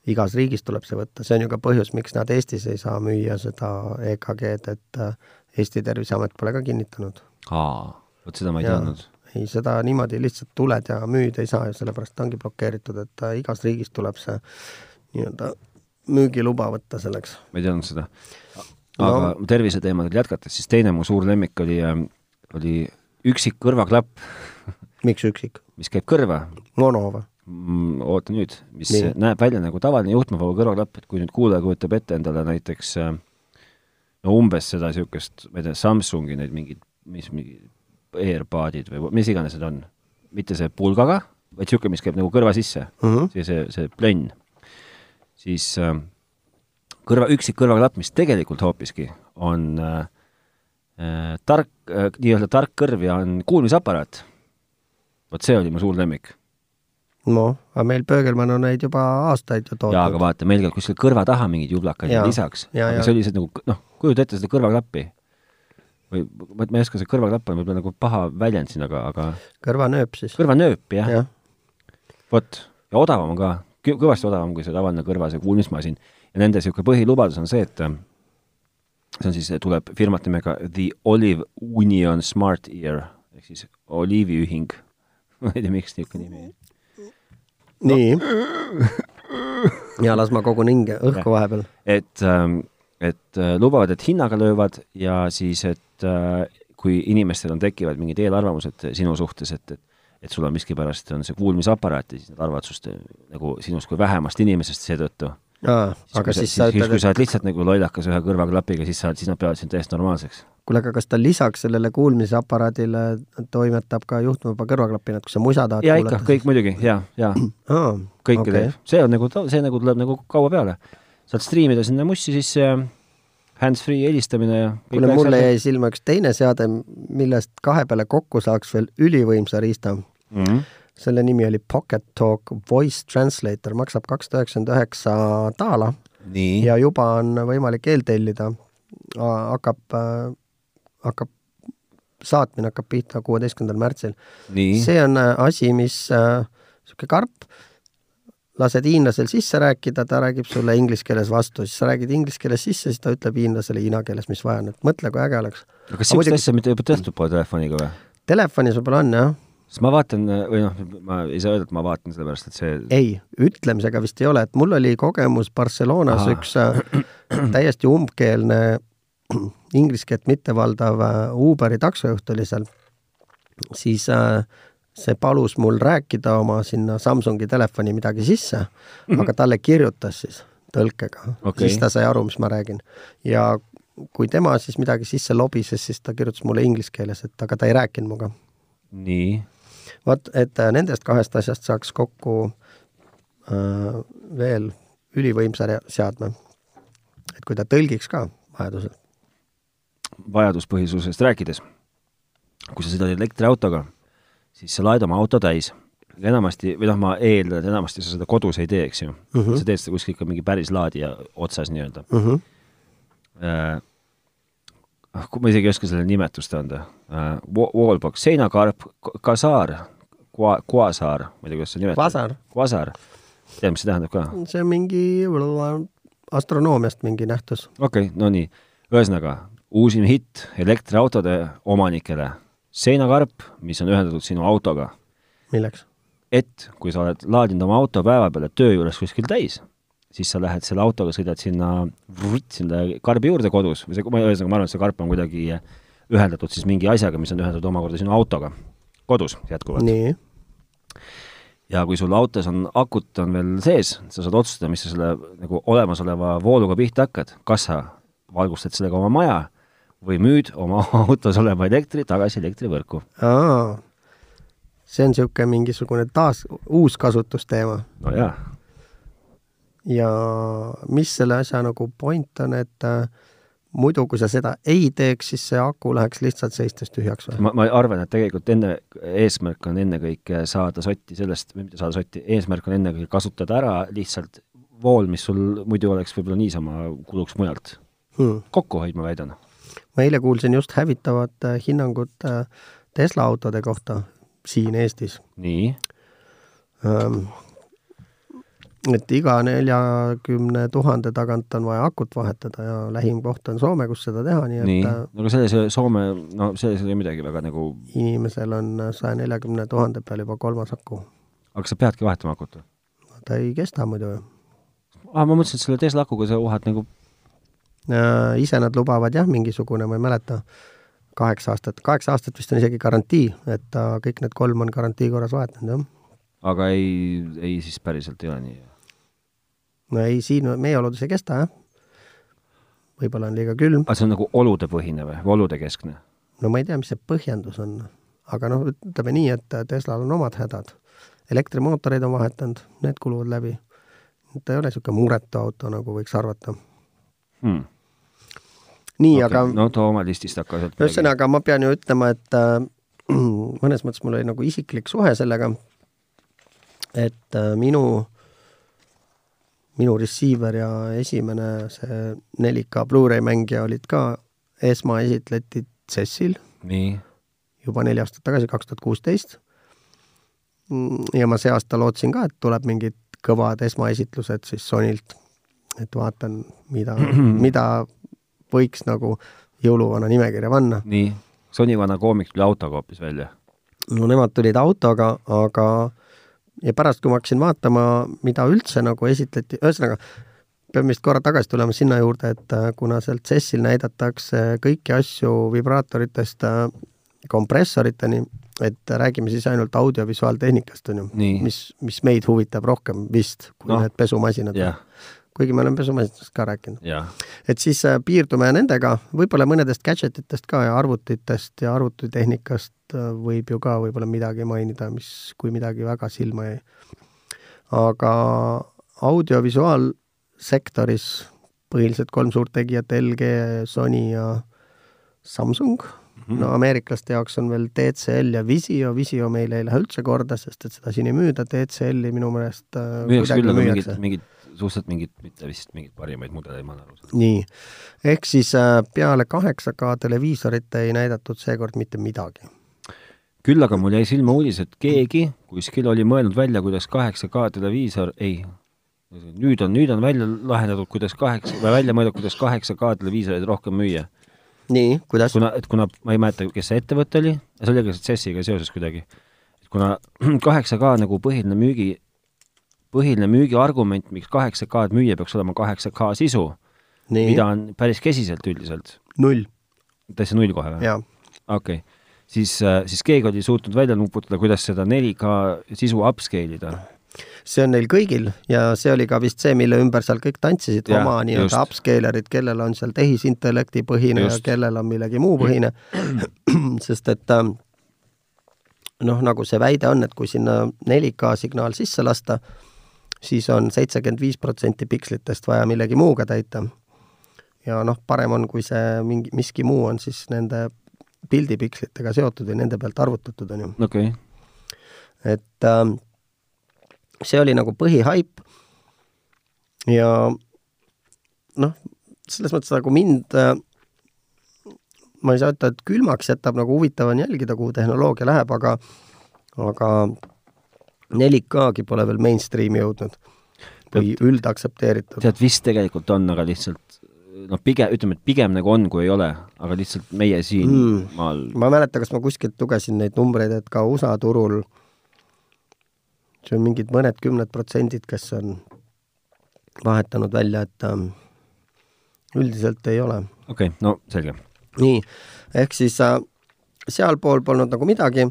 igas riigis tuleb see võtta, see on ju ka põhjus, miks nad Eestis ei saa müüa seda EKG-d, et äh, Eesti Terviseamet pole ka kinnitanud. aa, vot seda ma ei teadnud. ei, seda niimoodi lihtsalt tuled ja müüd ei saa ja sellepärast ta ongi blokeeritud, et äh, igas riigis tuleb see nii-öelda müügiluba võtta selleks. ma ei teadnud seda. aga no. terviseteemadel jätkates, siis teine mu suur lemmik oli, äh, oli üksik kõrvaklapp miks üksik? mis käib kõrva. mono või? Mm, oota nüüd, mis Nii. näeb välja nagu tavaline juhtmevaba kõrvaklapp, et kui nüüd kuulaja kujutab ette endale näiteks äh, no umbes seda niisugust, ma ei tea, Samsungi neid mingeid, mis mingi AirPodid või mis iganes need on, mitte see pulgaga, vaid niisugune, mis käib nagu kõrva sisse mm, -hmm. see, see, see plenn, siis äh, kõrva, üksik kõrvaklapp, mis tegelikult hoopiski on äh, äh, tark äh,, nii-öelda tark kõrv ja on kuulmisaparaat. vot see oli mu suur lemmik noh, aga meil Pöögelmann on neid juba aastaid ju tootnud. jaa, aga vaata, meil käib kuskil kõrva taha mingeid jublakaid lisaks, aga ja. see oli lihtsalt nagu noh, kujuta ette seda kõrvaklappi. või, ma ei oska, see kõrvaklapp on võib-olla nagu paha väljend siin, aga, aga kõrvanööp siis. kõrvanööp, jah ja.. vot, ja odavam on ka, kõvasti odavam kui see tavaline kõrva, see kuulmismasin. ja nende niisugune põhilubadus on see, et see on siis, tuleb firmat nimega The Olive Union Smart Ear ehk siis oliiviühing ma ei tea, miks niisugune nimi nii. ja las ma kogun hinge õhku vahepeal. et, ähm, et äh, lubavad, et hinnaga löövad ja siis, et äh, kui inimestel on, tekivad mingid eelarvamused sinu suhtes, et, et et sul on miskipärast, on see kuulmisaparaat ja siis nad arvavad sinust nagu sinust kui vähemast inimesest seetõttu, aa, aga siis sa siis, ütled, kui et sa oled lihtsalt nagu lollakas ühe kõrvaklapiga, siis sa siis nad peavad sind täiesti normaalseks. kuule, aga kas ta lisaks sellele kuulmisaparaadile toimetab ka juhtmevaba kõrvaklapina, et kui sa musa tahad ja ikka, kõik muidugi, ja, ja aa, kõike okay. teeb. see on nagu, see nagu tuleb nagu kaua peale. saad striimida sinna mussi sisse ja hands-free helistamine ja kuule, mulle jäi silma üks teine seade, millest kahe peale kokku saaks veel ülivõimsa riista. mm. -hmm. Selle nimi oli Pocket Talk Voice Translator, maksab kakssada üheksakümmend üheksa daala ja juba on võimalik eeltellida. hakkab, hakkab, saatmine hakkab pihta kuueteistkümnendal märtsil. see on äh, asi, mis niisugune karp, lased hiinlasel sisse rääkida, ta räägib sulle inglise keeles vastu, siis sa räägid inglise keeles sisse, siis ta ütleb hiinlasele hiina keeles, mis vaja on, et mõtle, kui äge oleks. aga kas niisugust asja mitte juba tehtud pole telefoniga või? telefonis võib-olla on jah, sest ma vaatan või noh, ma ei saa öelda, et ma vaatan, sellepärast et see ei, ütlemisega vist ei ole, et mul oli kogemus Barcelonas Ahah. üks äh, täiesti umbkeelne inglise keelt mittevaldav äh, Uberi taksojuht oli seal, siis äh, see palus mul rääkida oma sinna Samsungi telefoni midagi sisse -hmm. aga talle kirjutas siis tõlkega Okei. siis ta sai aru, mis ma räägin. ja kui tema siis midagi sisse lobises, siis ta kirjutas mulle inglise keeles, et aga ta ei rääkinud minuga. nii, vot, et äh, nendest kahest asjast saaks kokku äh, veel ülivõimsa seadme. et kui ta tõlgiks ka vajadusel. vajaduspõhisusest rääkides, kui sa sõidad elektriautoga, siis sa laed oma auto täis. enamasti, või noh, ma eeldan, et enamasti sa seda kodus ei tee, eks ju mm. Mhm. -hmm. sa teed seda kuskil ikka mingi päris laadija otsas nii-öelda Mm -hmm. ah, ma isegi ei oska selle nimetust anda äh,. Wallbox, seinakarp, kasaar, kuasaar, ma ei tea, kuidas see nimetab. Kvasar, Kvasar, tead, mis see tähendab ka? see on mingi astronoomiast mingi nähtus. okei okay,, no nii, ühesõnaga uusim hitt elektriautode omanikele, seinakarp, mis on ühendatud sinu autoga, milleks? et kui sa oled laadinud oma auto päeva peale töö juures kuskil täis, siis sa lähed selle autoga, sõidad sinna, sinna karbi juurde kodus või see, ma ühesõnaga, ma arvan, et see karp on kuidagi ühendatud siis mingi asjaga, mis on ühendatud omakorda sinu autoga kodus jätkuvalt. ja kui sul autos on akut on veel sees, sa saad otsustada, mis sa selle nagu olemasoleva vooluga pihta hakkad, kas sa valgustad sellega oma maja või müüd oma autos oleva elektri tagasi elektrivõrku. see on niisugune mingisugune taas uus kasutusteema. No jaa, ja mis selle asja nagu point on, et äh, muidu, kui sa seda ei teeks, siis see aku läheks lihtsalt seistes tühjaks või? ma, ma arvan, et tegelikult enne, eesmärk on ennekõike saada sotti sellest, või mitte saada sotti, eesmärk on ennekõike kasutada ära lihtsalt vool, mis sul muidu oleks võib-olla niisama kuluks mujalt. Hmm. kokkuhoid, ma väidan. ma eile kuulsin just hävitavat äh, hinnangut äh, Tesla autode kohta siin Eestis. nii, et iga neljakümne tuhande tagant on vaja akut vahetada ja lähim koht on Soome, kus seda teha, nii et nii, äh, aga selles Soome, no selles ei ole midagi väga nagu, inimesel on saja neljakümne tuhande peal juba kolmas aku. aga sa peadki vahetama akut või? ta ei kesta muidu ju. aa, ma mõtlesin, et selle Tesla akuga sa uhad nagu Äh, ise nad lubavad jah, mingisugune, ma ei mäleta, kaheksa aastat, kaheksa aastat vist on isegi garantii, et ta kõik need kolm on garantii korras vahetanud, jah. aga ei, ei siis päriselt ei ole nii. No ei, siin meie oludes ei kesta, jah. võib-olla on liiga külm, aga see on nagu oludepõhine või, või oludekeskne? no ma ei tea, mis see põhjendus on, aga noh, ütleme nii, et Teslal on omad hädad. elektrimootoreid on vahetanud, need kuluvad läbi. ta ei ole niisugune muretu auto, nagu võiks arvata. Hmm. nii Okay. aga no too oma listist hakka sealt ühesõnaga, ma pean ju ütlema, et äh, mõnes mõttes mul oli nagu isiklik suhe sellega, et äh, minu, minu receiver ja esimene see 4K Blu-ray mängija olid ka esmaesitleti CES-il nii, juba neli aastat tagasi, kaks tuhat kuusteist. ja ma see aasta lootsin ka, et tuleb mingid kõvad esmaesitlused siis Sonylt, et vaatan, mida, mida võiks nagu jõuluvana nimekirja panna. nii, Sony vana koomik tuli autoga hoopis välja. no nemad tulid autoga, aga ja pärast, kui ma hakkasin vaatama, mida üldse nagu esitleti, ühesõnaga, peame vist korra tagasi tulema sinna juurde, et äh, kuna seal CES-il näidatakse kõiki asju vibraatoritest äh, kompressoriteni, et räägime siis ainult audiovisuaaltehnikast, on ju, mis, mis meid huvitab rohkem vist, kui no, need pesumasinad. Jah, kuigi me oleme pesumasinast ka rääkinud. et siis äh, piirdume nendega, võib-olla mõnedest gadget itest ka ja arvutitest ja arvutitehnikast äh, võib ju ka võib-olla midagi mainida, mis, kui midagi väga silma jäi. aga audiovisuaalsektoris põhiliselt kolm suurt tegijat, LG, Sony ja Samsung Mhm. no ameeriklaste jaoks on veel TCL ja Visio, Visio meile ei lähe üldse korda, sest et seda siin ei müüda, TCL-i minu meelest äh, müüakse küll, aga mingid mingid suhteliselt mingid, mitte vist mingeid parimaid mudeleid, ma olen aru saanud. nii, ehk siis äh, peale 8K televiisorit ei näidatud seekord mitte midagi. küll aga mul jäi silma uudis, et keegi kuskil oli mõelnud välja, kuidas 8K televiisor, ei, nüüd on, nüüd on välja lahendatud, kuidas kaheksa, või välja mõeldud, kuidas 8K televiisoreid rohkem müüa. nii, kuidas? kuna, et kuna ma ei mäleta, kes see ettevõte oli, see oli ka CES-iga seoses kuidagi, kuna 8K nagu põhiline müügi, põhiline müügiargument, miks 8K-d müüa, peaks olema 8K sisu, nii, mida on päris kesiselt üldiselt. null, täitsa null kohe või? okei okay., siis, siis keegi oli suutnud välja nuputada, kuidas seda 4K sisu upscale ida. see on neil kõigil ja see oli ka vist see, mille ümber seal kõik tantsisid, oma nii-öelda upscalerid, kellel on seal tehisintellekti põhine Just. ja kellel on millegi muu põhine, sest et ähm, noh, nagu see väide on, et kui sinna 4K signaal sisse lasta, siis on seitsekümmend viis protsenti pikslitest vaja millegi muuga täita. ja noh, parem on, kui see mingi, miski muu on siis nende pildipikslitega seotud ja nende pealt arvutatud, on ju okei okay., et ähm, see oli nagu põhihaip ja noh, selles mõttes nagu mind äh, ma ei saa ütelda, et külmaks jätab, nagu huvitav on jälgida, kuhu tehnoloogia läheb, aga aga 4K-gi pole veel mainstream'i jõudnud või üldaktsepteeritud. tead vist tegelikult on, aga lihtsalt noh, pigem ütleme, et pigem nagu on, kui ei ole, aga lihtsalt meie siin Mm. maal ma ei mäleta, kas ma kuskilt lugesin neid numbreid, et ka USA turul see on mingid mõned kümned protsendid, kes on vahetanud välja, et ähm, üldiselt ei ole. okei okay,, no selge. nii, ehk siis äh, sealpool polnud nagu midagi,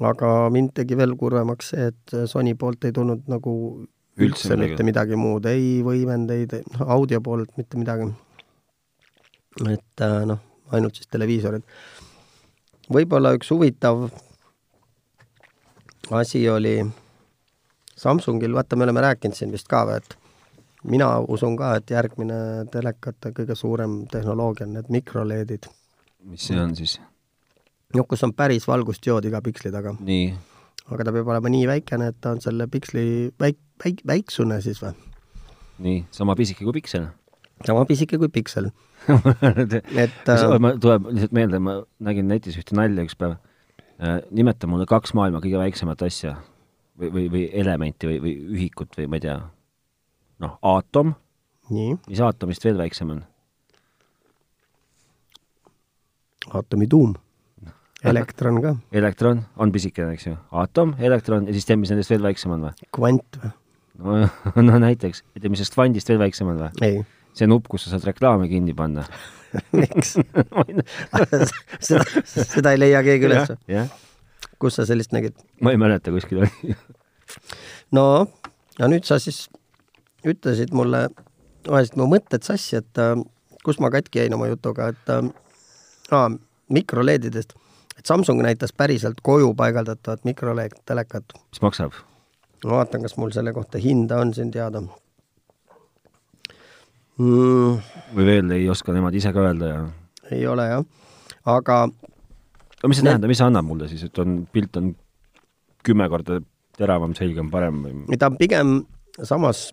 aga mind tegi veel kurvemaks see, et Sony poolt ei tulnud nagu Üldse üldse midagi. mitte midagi muud, ei võimendeid, noh, audio poolelt mitte midagi. et äh, noh, ainult siis televiisorid. võib-olla üks huvitav asi oli Samsungil, vaata, me oleme rääkinud siin vist ka et mina usun ka, et järgmine telekate kõige suurem tehnoloogia on need mikroleedid. mis see on siis? noh, kus on päris valgustjood iga piksli taga, aga ta peab olema nii väikene, et ta on selle piksli väik-, väik-, väiksune siis või? nii, sama pisike kui piksel. sama pisike kui piksel. et äh, ma, tuleb lihtsalt meelde, ma nägin netis ühte nalja üks päev. nimeta mulle kaks maailma kõige väiksemat asja või, või, või elementi või, või ühikut või ma ei tea, noh, aatom, mis aatomist veel väiksem on? aatomi tuum, elektron ka, elektron on pisikene, eks ju, aatom, elektron ja siis tead, mis nendest veel väiksem on või? kvant või? no, no näiteks, et mis sellest kvandist veel väiksem on või? ei, see nupp, kus sa saad reklaami kinni panna. miks seda, seda ei leia keegi üles. kus sa sellist nägid? ma ei mäleta, kuskil oli. no, ja nüüd sa siis ütlesid mulle, ajasid mu mõtted sassi, et äh, kus ma katki jäin oma jutuga, et äh, aa, mikroleedidest, et Samsung näitas päriselt koju paigaldatavat mikroleed telekat. mis maksab? ma vaatan, kas mul selle kohta hinda on siin teada mm,. või veel ei oska nemad ise ka öelda ja ei ole jah, aga aga mis see Need- tähendab, mis see annab mulle siis, et on, pilt on kümme korda teravam, selgem, parem või? ta on pigem samas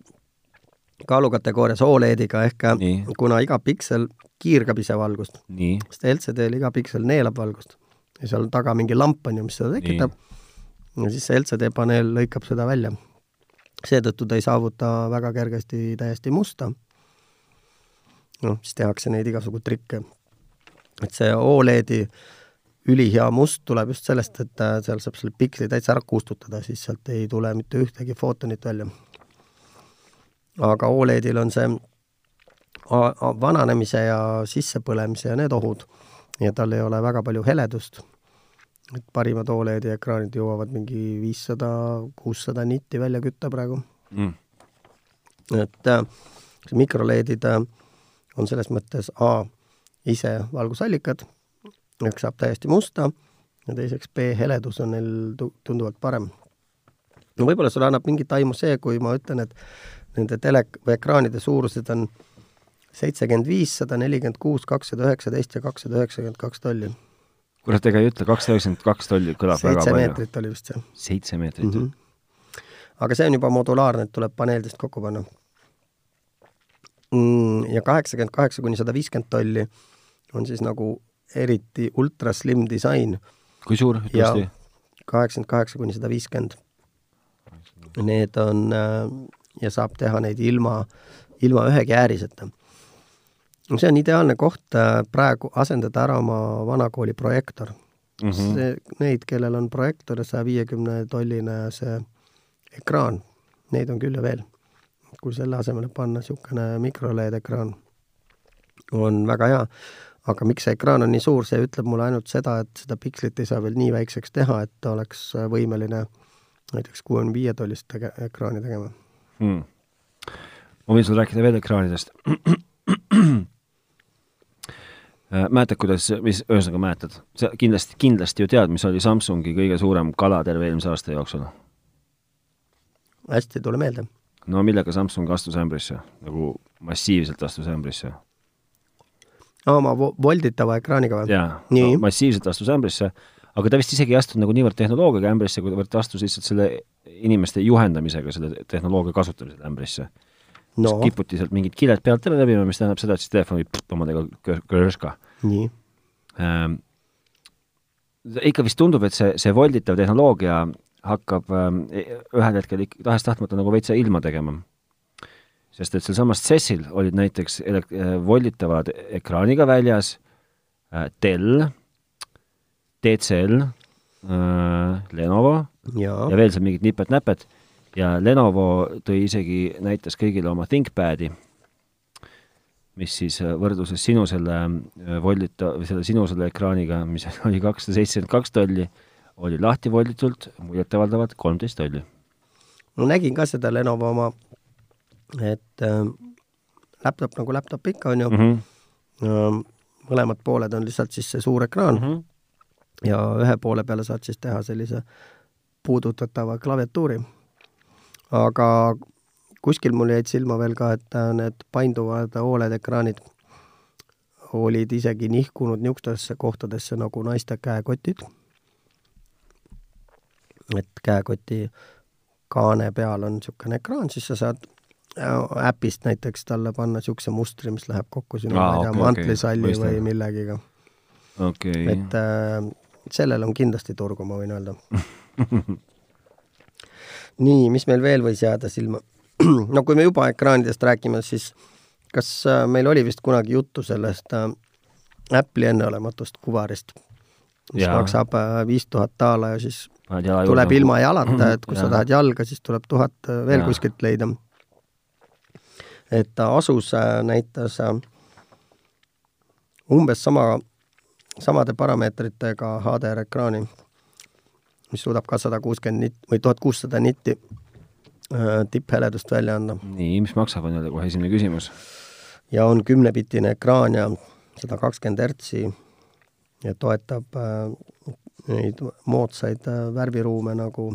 kaalukategoorias Olediga ehk Nii. kuna iga piksel kiirgab ise valgust, sest LCD-l iga piksel neelab valgust ja seal taga mingi lamp on ju, mis seda tekitab. ja siis see LCD paneel lõikab seda välja. seetõttu ta ei saavuta väga kergesti täiesti musta. noh, siis tehakse neid igasugu trikke. et see Oledi ülihea must tuleb just sellest, et äh, seal saab selle piksli täitsa ära kustutada, siis sealt ei tule mitte ühtegi footonit välja. aga Oledil on see vananemise ja sissepõlemise ja need ohud ja tal ei ole väga palju heledust. Et parimad Oledi ekraanid jõuavad mingi viissada, kuussada nitti välja kütta praegu. mm. et äh, mikroleedid äh, on selles mõttes A ise valgusallikad, üks saab täiesti musta ja teiseks B heledus on neil tu-, tunduvalt parem. no võib-olla sulle annab mingit aimu see, kui ma ütlen, et nende tele- või ekraanide suurused on seitsekümmend viis, sada nelikümmend kuus, kakssada üheksateist ja kakssada üheksakümmend kaks tolli. Kurat, ega ei ütle, kakssada üheksakümmend kaks tolli kõlab väga seitse palju. meetrit oli vist see seitse meetrit mm. -hmm. aga see on juba modulaarne, et tuleb paneelidest kokku panna mm,. ja kaheksakümmend kaheksa kuni sada viiskümmend tolli on siis nagu eriti ultra slim disain kui suur, ütle ja uuesti? kaheksakümmend kaheksa kuni sada viiskümmend. Need on äh, ja saab teha neid ilma, ilma ühegi ääriseta. See on ideaalne koht äh, praegu asendada ära oma vanakooli projektor mm. Mhm. see, neid, kellel on projektor ja saja viiekümne tolline see ekraan, neid on küll ja veel. kui selle asemele panna niisugune mikroLED ekraan, on väga hea aga miks see ekraan on nii suur, see ütleb mulle ainult seda, et seda pikslit ei saa veel nii väikseks teha, et ta oleks võimeline näiteks kuuekümne viie tollist tege-, ekraani tegema hmm.. ma võin sulle rääkida veel ekraanidest Äh, mäletad, kuidas, mis, ühesõnaga mäletad, sa kindlasti, kindlasti ju tead, mis oli Samsungi kõige suurem kala terve eelmise aasta jooksul? hästi ei tule meelde. no millega Samsung astus ämbrisse, nagu massiivselt astus ämbrisse? oma vo-, volditava ekraaniga või? jaa, no, massiivselt astus ämbrisse, aga ta vist isegi ei astunud nagu niivõrd tehnoloogiaga ämbrisse, kuivõrd ta astus lihtsalt selle inimeste juhendamisega selle tehnoloogia kasutamisel ämbrisse no no. kiputi sealt mingid kiled pealt ära läbima, mis tähendab seda, et siis telefon võib omadega kõ- kõrska nii, ähm, ikka vist tundub, et see, see volditav tehnoloogia hakkab ähm, ühel hetkel ikka tahes-tahtmata nagu veitsa ilma tegema. sest et sealsamas CES-il olid näiteks elek-, äh, volditavad ekraaniga väljas äh, Dell, TCL äh,, Lenovo jaa ja veel seal mingid nipet-näpet ja Lenovo tõi isegi, näitas kõigile oma ThinkPadi, mis siis äh, võrdluses sinu selle äh, voldita-, või selle sinu selle ekraaniga, mis oli kakssada seitsekümmend kaks tolli, oli lahti volditult muljetavaldavalt kolmteist tolli. ma nägin ka seda Lenovo oma, et äh, laptop nagu laptop ikka, on ju mm, -hmm. mõlemad pooled on lihtsalt siis see suur ekraan mm. -hmm. ja ühe poole peale saad siis teha sellise puudutatava klaviatuuri. Aga kuskil mul jäid silma veel ka, et äh, need painduvad Oled ekraanid olid isegi nihkunud niisugustesse kohtadesse nagu naiste käekotid. et käekoti kaane peal on niisugune ekraan, siis sa saad äh, äpist näiteks talle panna niisuguse mustri, mis läheb kokku sinu ma ei tea, mantlisalli mõistan. või millegiga. okay. et äh, sellel on kindlasti turgu, ma võin öelda. nii, mis meil veel võis jääda silma? no kui me juba ekraanidest räägime, siis kas äh, meil oli vist kunagi juttu sellest äh, Apple'i enneolematust kuvarist, mis Jaa. maksab äh, viis tuhat daala ja siis jala tuleb ilma jalata, et kui sa Jaa. tahad jalga, siis tuleb tuhat veel Jaa. kuskilt leida. et ta Asus näitas umbes sama, samade parameetritega HDR-ekraani, mis suudab ka sada kuuskümmend nitt või tuhat kuussada nitti äh, tippheledust välja anda nii, mis maksab, on kohe esimene küsimus. ja on kümnebitine ekraan ja sada kakskümmend hertsi ja toetab äh, neid moodsaid äh, värviruume nagu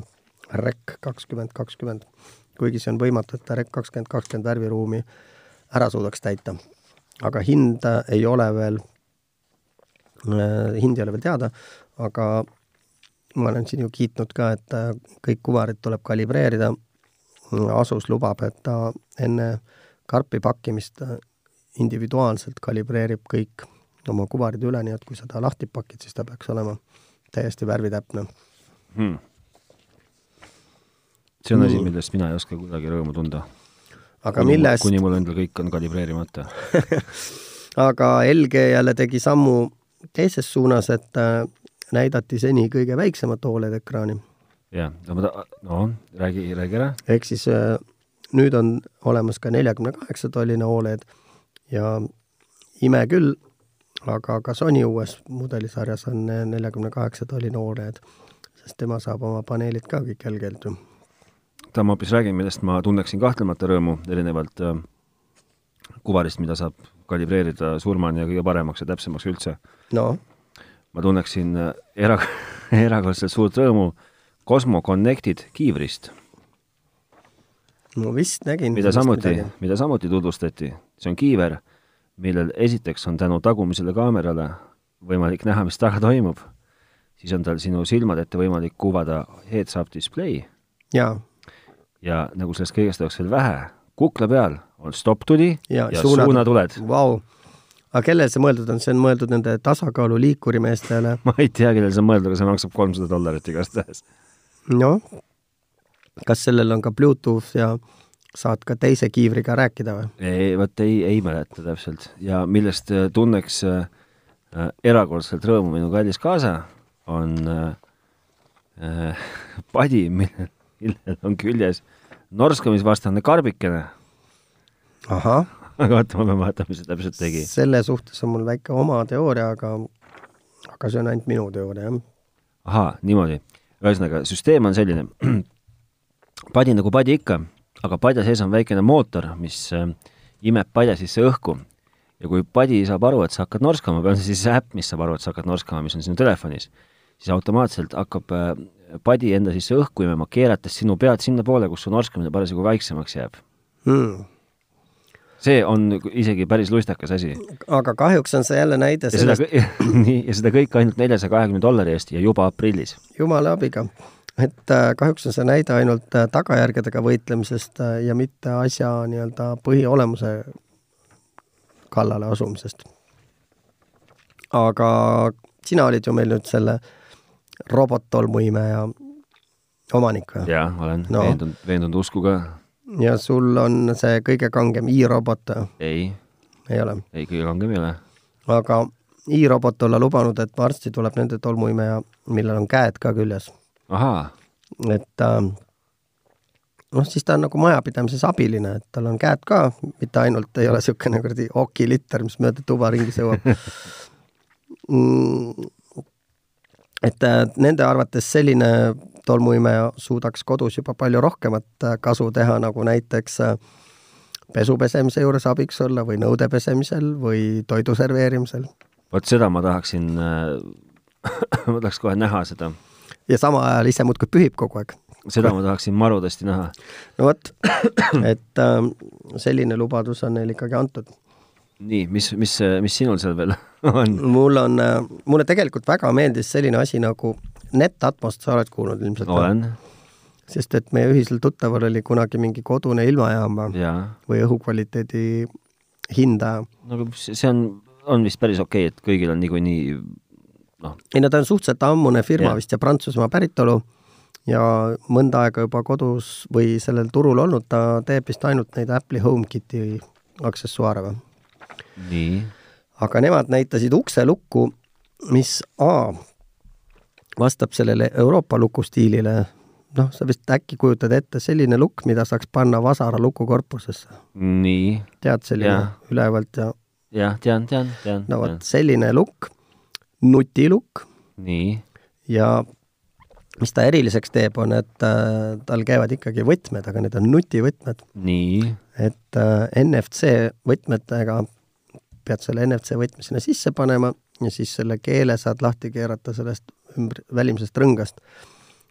REC kakskümmend kakskümmend, kuigi see on võimatu, et REC kakskümmend kakskümmend värviruumi ära suudaks täita. aga hind äh, ei ole veel äh,, hind ei ole veel teada, aga ma olen siin ju kiitnud ka, et äh, kõik kuvarid tuleb kalibreerida. Asus lubab, et ta enne karpi pakkimist äh, individuaalselt kalibreerib kõik oma kuvarid üle, nii et kui sa ta lahti pakid, siis ta peaks olema täiesti värvitäpne. Hmm. see on asi, Nii. millest mina ei oska kuidagi rõõmu tunda. aga millest, kuni mul endal kõik on kalibreerimata. aga LG jälle tegi sammu teises suunas, et äh, näidati seni kõige väiksemat Oled ekraani. jah, no ma ta-, no räägi, räägi ära. ehk siis äh, nüüd on olemas ka neljakümne kaheksa tolline Oled ja ime küll, aga ka Sony uues mudelisarjas on neljakümne kaheksa tolline Oled, sest tema saab oma paneelid ka kõik LG-lt ju. täna ma hoopis räägin, millest ma tunneksin kahtlemata rõõmu, erinevalt äh, kuvarist, mida saab kalibreerida surmani ja kõige paremaks ja täpsemaks üldse. no ma tunneksin äh, era-, erakordselt suurt rõõmu Cosmo Connected kiivrist, ma vist nägin mida samuti mida samuti tutvustati. see on kiiver, millel esiteks on tänu tagumisele kaamerale võimalik näha, mis taga toimub, siis on tal sinu silmade ette võimalik kuvada heads-up display jaa, ja nagu sellest kõigest oleks veel vähe, kukla peal on stopp-tuli ja, ja suunatuled. Vau. Aga kellele see mõeldud on, see on mõeldud nende tasakaalu liikurimeestele, ma ei tea, kellele see on mõeldud, aga see maksab kolmsada dollarit igastahes. noh, kas sellel on ka Bluetooth ja saad ka teise kiivriga rääkida või? ei, vot ei, ei mäleta täpselt. Ja millest äh, tunneks äh, äh, erakordselt rõõmu minu kallis kaasa, on äh, äh, padi, millel, millel on küljes norskamisvastane karbikene, ahah, aga oota, ma pean vaatama, mis see täpselt tegi. selle suhtes on mul väike oma teooria, aga aga see on ainult minu teooria, jah. ahaa, niimoodi. ühesõnaga, süsteem on selline, padi nagu padi ikka, aga padja sees on väikene mootor, mis äh, imeb padja sisse õhku ja kui padi saab aru, et sa hakkad norskama või on see siis äpp, mis saab aru, et sa hakkad norskama, mis on sinu telefonis, siis automaatselt hakkab äh, padi enda sisse õhku imema, keerates sinu pead sinnapoole, kus su norskamine parasjagu väiksemaks jääb. Hmm. See on isegi päris lustakas asi. aga kahjuks on see jälle näide ja sellest, nii, ja seda kõike ainult neljasaja kahekümne dollari eest ja juba aprillis. jumala abiga, et äh, kahjuks on see näide ainult äh, tagajärgedega võitlemisest äh, ja mitte asja nii-öelda põhiolemuse kallale asumisest. aga sina olid ju meil nüüd selle robottolmuimeja omanik või? jaa, olen No. veendunud, veendunud uskuga. Ja sul on see kõige kangem i-robot ei, ei ole? ei kõige kangem ei ole. aga i-robot olla lubanud, et varsti tuleb nende tolmuimeja, millel on käed ka küljes. et äh, noh, siis ta on nagu majapidamises abiline, et tal on käed ka, mitte ainult ei ole niisugune kuradi okilitter, mis mööda tuba ringi sõuab mm,. et äh, nende arvates selline tolmuimeja suudaks kodus juba palju rohkemat äh, kasu teha, nagu näiteks äh, pesu pesemise juures abiks olla või nõude pesemisel või toidu serveerimisel. vot seda ma tahaksin äh, ma tahaks kohe näha seda, ja samal ajal ise muudkui pühib kogu aeg. seda ma tahaksin marudasti näha. no vot, et äh, selline lubadus on neile ikkagi antud. nii, mis, mis, mis sinul seal veel on? mul on mulle tegelikult väga meeldis selline asi nagu NetAtmost, sa oled kuulnud ilmselt? olen sest et meie ühisel tuttaval oli kunagi mingi kodune ilmajaam ja või õhukvaliteedi hindaja. no see on, on vist päris okei okay,, et kõigil on niikuinii noh, ei no ta on suhteliselt ammune firma Jah. vist ja Prantsusmaa päritolu ja mõnda aega juba kodus või sellel turul olnud, ta teeb vist ainult neid Apple'i HomeKiti aksessuaare või? nii, aga nemad näitasid ukselukku, mis A vastab sellele Euroopa luku stiilile, noh, sa vist äkki kujutad ette selline lukk, mida saaks panna vasara luku korpusesse. nii, tead, selline Jah. ülevalt ja jah, tean, tean, tean no vot, selline lukk, nutilukk. Nii, ja mis ta eriliseks teeb, on, et äh, tal käivad ikkagi võtmed, aga need on nutivõtmed, nii, et äh, NFC võtmetega pead selle NFC võtme sinna sisse panema ja siis selle keele saad lahti keerata sellest ümbr-, välimisest rõngast.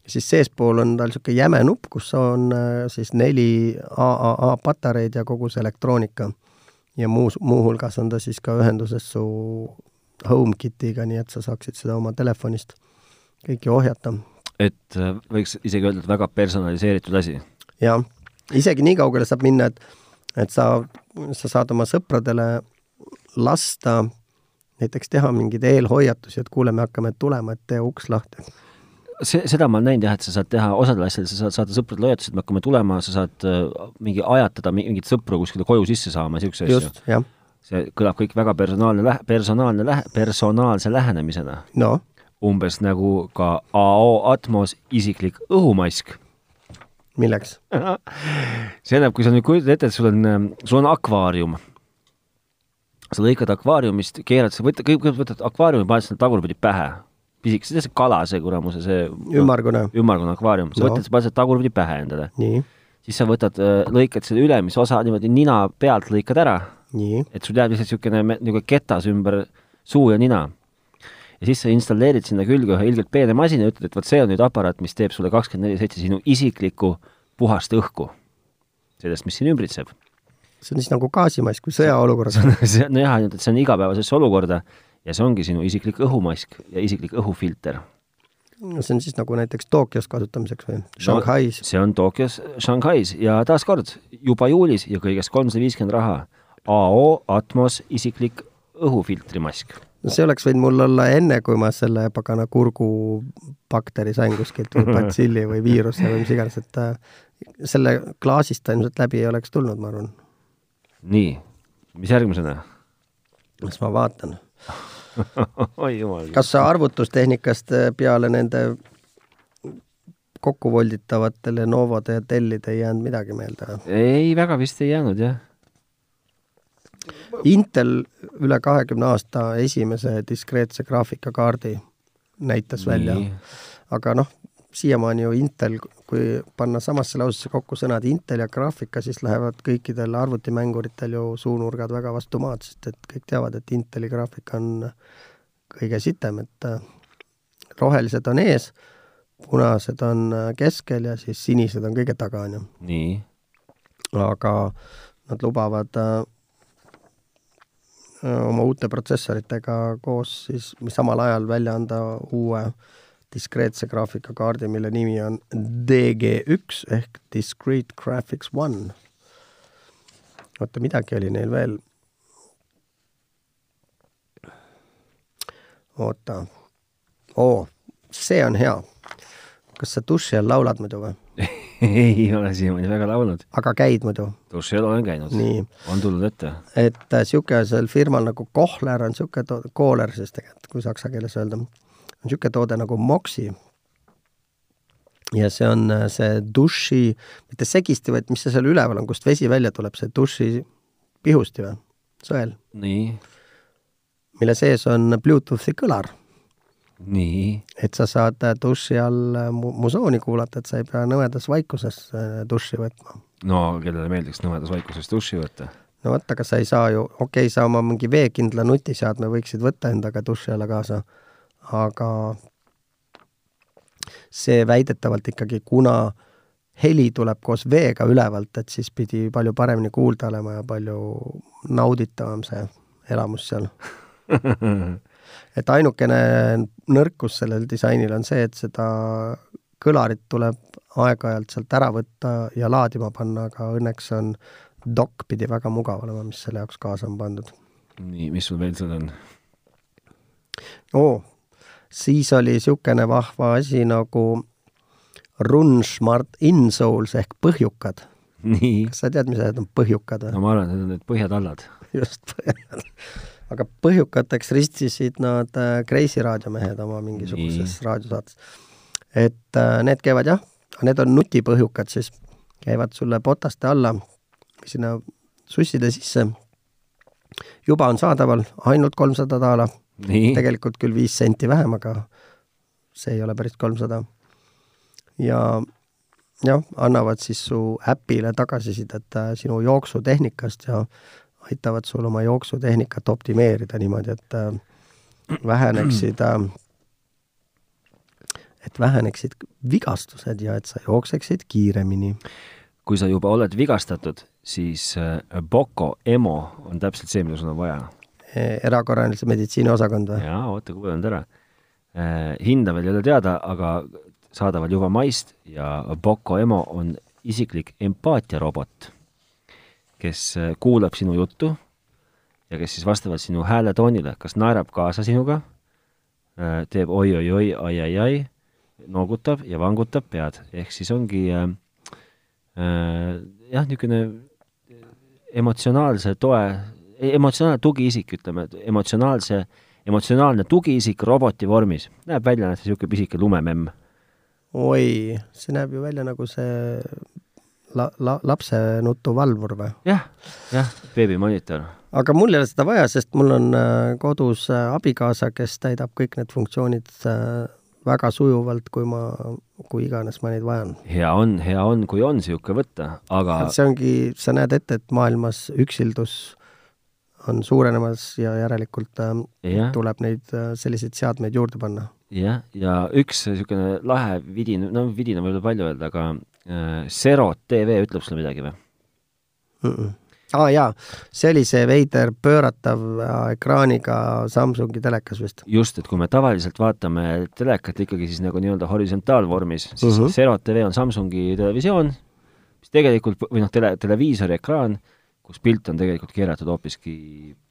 siis seespool on tal niisugune jäme nupp, kus on äh, siis neli AAA patareid ja kogu see elektroonika. ja muus, muuhulgas on ta siis ka ühenduses su HomeKitiga, nii et sa saaksid seda oma telefonist kõike ohjata. et äh, võiks isegi öelda, et väga personaliseeritud asi. jah, isegi nii kaugele saab minna, et, et sa, sa saad oma sõpradele lasta näiteks teha mingeid eelhoiatusi, et kuule, me hakkame tulema, et tee uks lahti. see, seda ma olen näinud jah, et sa saad teha osadel asjadel, sa saad saada sõpradele hoiatusi, et me hakkame tulema, sa saad äh, mingi ajatada mi- mingit sõpru kuskile koju sisse saama, niisuguseid asju. see kõlab kõik väga personaalne lähe-, personaalne lähe-, personaalse lähenemisena. no, umbes nagu ka AO Atmos isiklik õhumask. milleks? see tähendab, kui sa nüüd kujutad ette, et sul on, sul on akvaarium. Sa lõikad akvaariumist, keerad, sa võtad, kõigepealt võtad akvaariumi, paned sinna tagurpidi pähe. pisikese, see kala, see kuramuse, see ümmargune, ümmargune akvaarium, sa No. võtad, sa paned selle tagurpidi pähe endale, siis sa võtad, lõikad selle ülemise osa niimoodi nina pealt lõikad ära et sul jääb lihtsalt niisugune niisugune ketas ümber suu ja nina. ja siis sa installeerid sinna külge ühe ilgelt peene masina ja ütled, et vot see on nüüd aparaat, mis teeb sulle kakskümmend neli seitse sinu isiklikku puhast õhku. sellest, mis sind ümbritseb. See on siis nagu gaasimask või sõjaolukorras. see on jah, ainult et see on igapäevasesse olukorda ja see ongi sinu isiklik õhumask ja isiklik õhufilter. see on siis nagu näiteks Tokyos kasutamiseks või Shanghais see on Tokyos, Shanghais ja taaskord juba juulis ja kõigest kolmsada viiskümmend raha. AO Atmos isiklik õhufiltrimask. no see oleks võinud mul olla enne, kui ma selle pagana kurgubakteri sain kuskilt või batsilli või viiruse või mis iganes, et äh, selle klaasist ta ilmselt läbi ei oleks tulnud, ma arvan. nii, mis järgmisena? las ma vaatan. oi jumal. kas sa arvutustehnikast äh, peale nende kokkuvolditavate Lenovode ja Dellide ei jäänud midagi meelde või? ei, väga vist ei jäänud jah. Intel üle kahekümne aasta esimese diskreetse graafikakaardi näitas välja, aga noh, siiamaani ju Intel, kui panna samasse lausesse kokku sõnad Intel ja graafika, siis lähevad kõikidel arvutimänguritel ju suunurgad väga vastu maad, sest et kõik teavad, et Inteli graafika on kõige sitem, et äh, rohelised on ees, punased on äh, keskel ja siis sinised on kõige taga, on ju. nii, aga nad lubavad äh, oma uute protsessoritega koos siis samal ajal välja anda uue diskreetse graafikakaardi, mille nimi on DG1 ehk Discrete Graphics One. oota, midagi oli neil veel. oota, oo, see on hea. kas sa duši all laulad muidu või? ei ole siiamaani väga laulnud. aga käid muidu? duši all olen käinud. on tulnud ette. et niisugusel firmal nagu Kohler on niisugune Kohler siis tegelikult, kui saksa keeles öelda, niisugune toode nagu Moxi. ja see on äh, see duši, mitte segisti, vaid mis see seal üleval on, kust vesi välja tuleb, see duši pihusti või, sõel, nii, mille sees on Bluetoothi kõlar, nii, et sa saad äh, duši all äh, mu- musooni kuulata, et sa ei pea nõmedas vaikuses duši võtma. no kellele meeldiks nõmedas vaikuses duši võtta? no vot, aga sa ei saa ju, okei okay,, sa oma mingi veekindla nutiseadme võiksid võtta endaga duši alla kaasa, aga see väidetavalt ikkagi, kuna heli tuleb koos veega ülevalt, et siis pidi palju paremini kuulda olema ja palju nauditavam see elamus seal. et ainukene nõrkus sellel disainil on see, et seda kõlarit tuleb aeg-ajalt sealt ära võtta ja laadima panna, aga õnneks on dokk pidi väga mugav olema, mis selle jaoks kaasa on pandud. nii, mis sul veel seal on? oo, siis oli niisugune vahva asi nagu Run Smart Insouls ehk põhjukad. kas sa tead, mis asjad on põhjukad või no? ma arvan, et need on need põhjatallad. just põhjukad. aga põhjukateks ristisid nad äh, Kreisi raadiomehed oma mingisuguses raadiosaates. et äh, need käivad jah, need on nutipõhjukad siis, käivad sulle potaste alla sinna susside sisse. juba on saadaval ainult kolmsada daala tegelikult küll viis senti vähem, aga see ei ole päris kolmsada. ja jah, annavad siis su äpile tagasisidet äh, sinu jooksutehnikast ja aitavad sul oma jooksutehnikat optimeerida niimoodi, et äh, väheneksid, et väheneksid vigastused ja et sa jookseksid kiiremini. kui sa juba oled vigastatud, siis äh, Boko EMO on täpselt see, mida sul on vaja. Erakorralise meditsiini osakond või? jaa, oota, kuulan ära. hinda veel ei ole teada, aga saadaval juba maist ja Boko EMO on isiklik empaatiarobot, kes äh, kuulab sinu juttu ja kes siis vastavalt sinu hääletoonile kas naerab kaasa sinuga, teeb oi-oi-oi, ai-ai-ai, noogutab ja vangutab pead, ehk siis ongi äh, äh, jah, niisugune emotsionaalse toe, emotsionaalne tugiisik, ütleme, et emotsionaalse, emotsionaalne tugiisik roboti vormis. näeb välja näiteks niisugune pisike lumememm. oi, see näeb ju välja nagu see la-, la-, lapse nutuvalvur või? jah, jah, beebimonitor. aga mul ei ole seda vaja, sest mul on äh, kodus äh, abikaasa, kes täidab kõik need funktsioonid äh, väga sujuvalt, kui ma, kui iganes ma neid vajan. hea on, hea on, kui on niisugune võtta, aga see ongi, sa näed ette, et maailmas üksildus on suurenemas ja järelikult äh, jah, tuleb neid äh, selliseid seadmeid juurde panna. jah, ja üks niisugune lahe vidin, no vidin on võib-olla palju öelda, aga äh, Serot tv ütleb sulle midagi või? mm. -mm. aa ah, jaa, see oli see veider pööratav äh, ekraaniga Samsungi telekas vist. just, et kui me tavaliselt vaatame telekat ikkagi siis nagu nii-öelda horisontaalvormis, siis uh Mhm. -huh. Serot tv on Samsungi televisioon, mis tegelikult, või noh, tele, televiisori ekraan, kus pilt on tegelikult keeratud hoopiski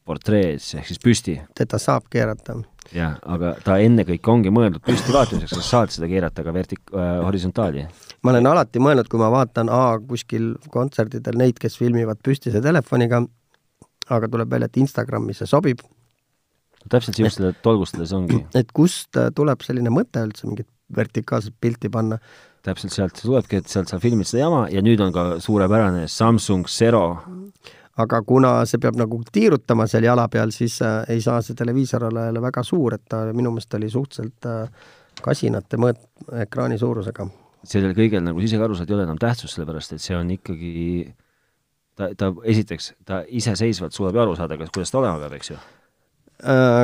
portrees ehk siis püsti teda saab keerata. jah, aga ta ennekõike ongi mõeldud püsti vaatamiseks, sa saad seda keerata ka vertik- äh,, horisontaali. ma olen alati mõelnud, kui ma vaatan A kuskil kontserdidel neid, kes filmivad püstise telefoniga, aga tuleb välja, et Instagrami see sobib, täpselt niisugustele tolgustades ongi, et kust äh, tuleb selline mõte üldse mingit vertikaalset pilti panna. Täpselt sealt see tulebki, et sealt sa filmid seda jama ja nüüd on ka suurepärane Samsung Zero aga kuna see peab nagu tiirutama seal jala peal, siis äh, ei saa see televiisor olla jälle väga suur, et ta minu meelest oli suhteliselt äh, kasinate mõõt-, ekraani suurusega. sellel kõigel nagu sa ise ka aru saad, ei ole enam tähtsust, sellepärast et see on ikkagi ta, ta esiteks, ta iseseisvalt suudab ju aru saada, kas, kuidas ta olema peab, eks ju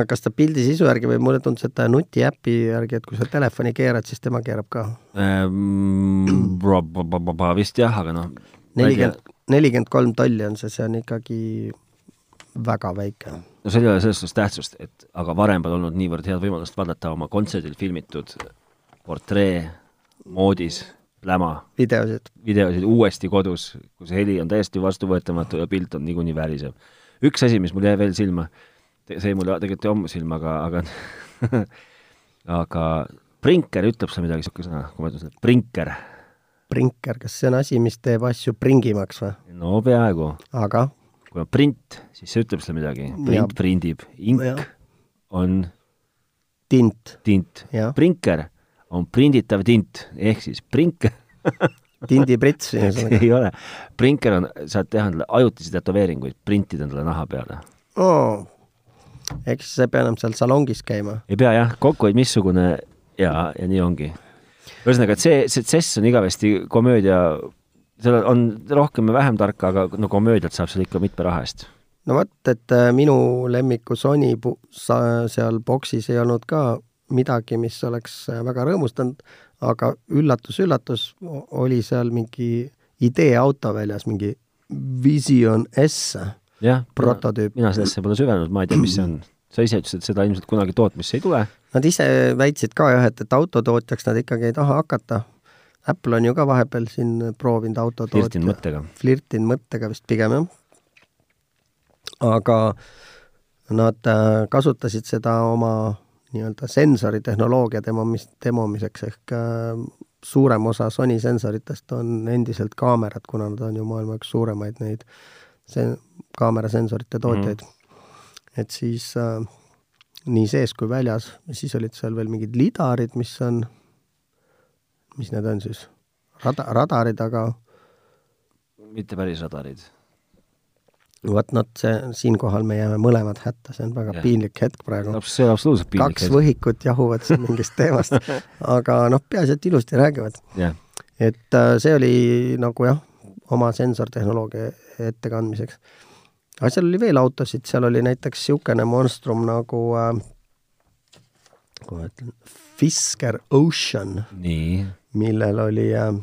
kas ta pildi sisu järgi või mulle tundus, et ta nutiäpi järgi, et kui sa telefoni keerad, siis tema keerab ka. ähm,. vist jah, aga noh, nelikümmend, nelikümmend kolm tolli on see, see on ikkagi väga väike. no seal ei ole selles suhtes tähtsust, et aga varem pole olnud niivõrd head võimalust vaadata oma kontserdil filmitud portree moodis pläma videosid. videosid uuesti kodus, kus heli on täiesti vastuvõetamatu ja pilt on niikuinii värisev. üks asi, mis mul jäi veel silma, see mulle tegelikult ju ammu silma, aga, aga aga prinker ütleb sulle midagi, niisugune sõna, kui ma ütlen sulle prinker? prinker, kas see on asi, mis teeb asju pringimaks või? no peaaegu. aga? kui on print, siis see ütleb sulle midagi. print prindib, ink Ja. on tint. tint. Prinker on prinditav tint, ehk siis prink tindiprits ühesõnaga. ei ole. prinker on, saad teha endale ajutisi tätoveeringuid, printida endale naha peale. oo, siis sa ei pea enam seal salongis käima. ei pea jah, kokkuhoid missugune ja, ja nii ongi. ühesõnaga, et see, see Cess on igavesti komöödia, seal on rohkem ja vähem tarka, aga no komöödiat saab seal ikka mitme raha eest. no vot, et äh, minu lemmiku Sony seal boksis ei olnud ka midagi, mis oleks äh, väga rõõmustanud, aga üllatus-üllatus, oli seal mingi ideeauto väljas, mingi Vision S jah, prototüüp. mina sellesse pole süvenenud, ma ei tea, mis see on. sa ise ütlesid, et seda ilmselt kunagi tootmisse ei tule. Nad ise väitsid ka jah, et, et autotootjaks nad ikkagi ei taha hakata. Apple on ju ka vahepeal siin proovinud autotootja. flirtinud mõttega. flirtinud mõttega vist pigem jah. aga nad äh, kasutasid seda oma nii-öelda sensoritehnoloogia demomis-, demomiseks ehk äh, suurem osa Sony sensoritest on endiselt kaamerad, kuna nad on ju maailma üks suuremaid neid see kaamerasensorite tootjaid mm. et siis äh, nii sees kui väljas, siis olid seal veel mingid lidarid, mis on, mis need on siis, rada, radarid, aga mitte päris radarid. vot nad, see, siinkohal me jääme mõlemad hätta, see on väga ja. piinlik hetk praegu. see on absoluutselt piinlik. kaks võhikut jahuvad siin mingist teemast, aga noh, peaasi, et ilusti räägivad. et äh, see oli nagu jah, oma sensortehnoloogia ettekandmiseks. Aga seal oli veel autosid, seal oli näiteks niisugune monstrum nagu äh, ma ütlen, Fisker Ocean, millel oli äh,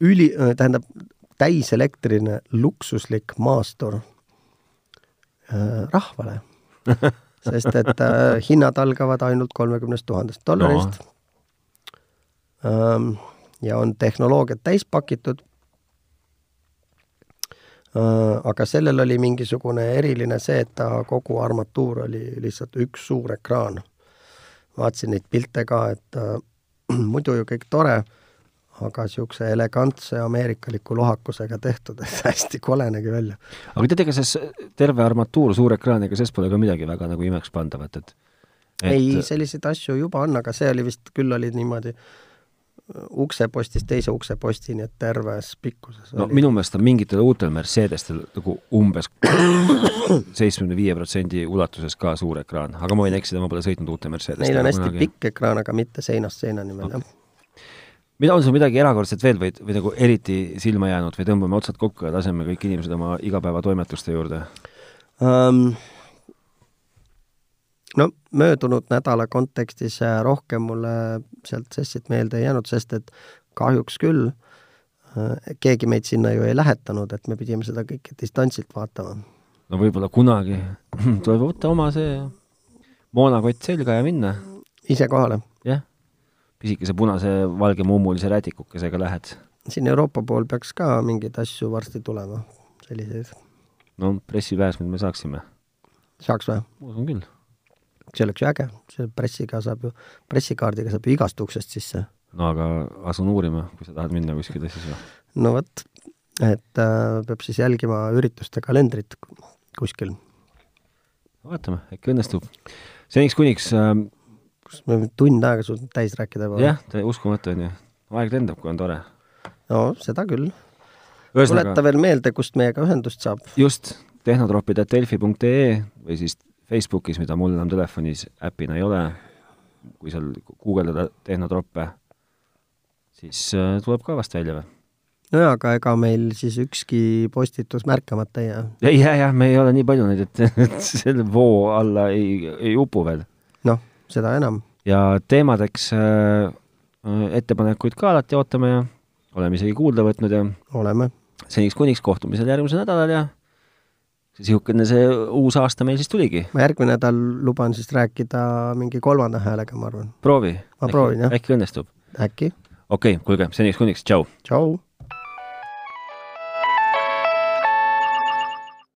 üli, tähendab, täiselektriline luksuslik maastur äh, rahvale sest et äh, hinnad algavad ainult kolmekümnest tuhandest dollarist no. ähm, ja on tehnoloogiat täis pakitud äh,. Aga sellel oli mingisugune eriline see, et ta kogu armatuur oli lihtsalt üks suur ekraan. vaatasin neid pilte ka, et äh, muidu ju kõik tore, aga niisuguse elegantse ameerikaliku lohakusega tehtud, et hästi kole nägi välja. aga tead, ega see terve armatuur suure ekraaniga, sellest pole ka midagi väga nagu imekspandavat, et et... ei, selliseid asju juba on, aga see oli vist, küll oli niimoodi uksepostist teise uksepostini, et terves pikkuses no oli. minu meelest on mingitel uutel Mercedestel nagu umbes seitsmekümne viie protsendi ulatuses ka suur ekraan, aga ma võin eksida, ma pole sõitnud uute Mercedestega Neil on hästi kunagi. pikk ekraan, aga mitte seinast seinani veel, jah. mida on sul midagi erakordset veel või, või nagu eriti silma jäänud või tõmbame otsad kokku ja laseme kõik inimesed oma igapäevatoimetuste juurde? um, no möödunud nädala kontekstis äh, rohkem mulle sealt sessit meelde ei jäänud, sest et kahjuks küll äh, keegi meid sinna ju ei lähetanud, et me pidime seda kõike distantsilt vaatama. no võib-olla kunagi tuleb võtta oma see moonakott selga ja minna, ise kohale. jah. pisikese punase valge mummulise rätikukesega lähed. siin Euroopa pool peaks ka mingeid asju varsti tulema, selliseid. no pressipääsmed me saaksime. saaks või? ma usun küll. See oleks ju äge, selle pressiga saab ju, pressikaardiga saab ju igast uksest sisse. no aga asun uurima, kui sa tahad minna kuskile siis või? no vot, et äh, peab siis jälgima ürituste kalendrit kuskil. vaatame, äkki õnnestub. seniks kuniks äh, kus me võime tund aega suutnud täis rääkida juba. jah, uskumatu on ju. aeg lendab, kui on tore. no seda küll. tuleta veel meelde, kust meiega ühendust saab. just, tehnotropid.delfi.ee või siis Facebookis, mida mul enam telefonis äpina ei ole, kui seal guugeldada tehnotroppe, siis äh, tuleb ka vast välja või? nojah, aga ega meil siis ükski postitus märkamata ei jää. ei jää jah, me ei ole nii palju neid, et, et selle voo alla ei, ei upu veel. noh, seda enam. ja teemadeks äh, ettepanekuid ka alati ootame ja oleme isegi kuulda võtnud ja oleme. seniks kuniks kohtumisel järgmisel nädalal ja niisugune see uus aasta meil siis tuligi. ma järgmine nädal luban siis rääkida mingi kolmanda häälega, ma arvan. proovi. ma proovin, jah. äkki õnnestub. äkki. okei okay,, kuulge, seniks kuniks, tšau! tšau!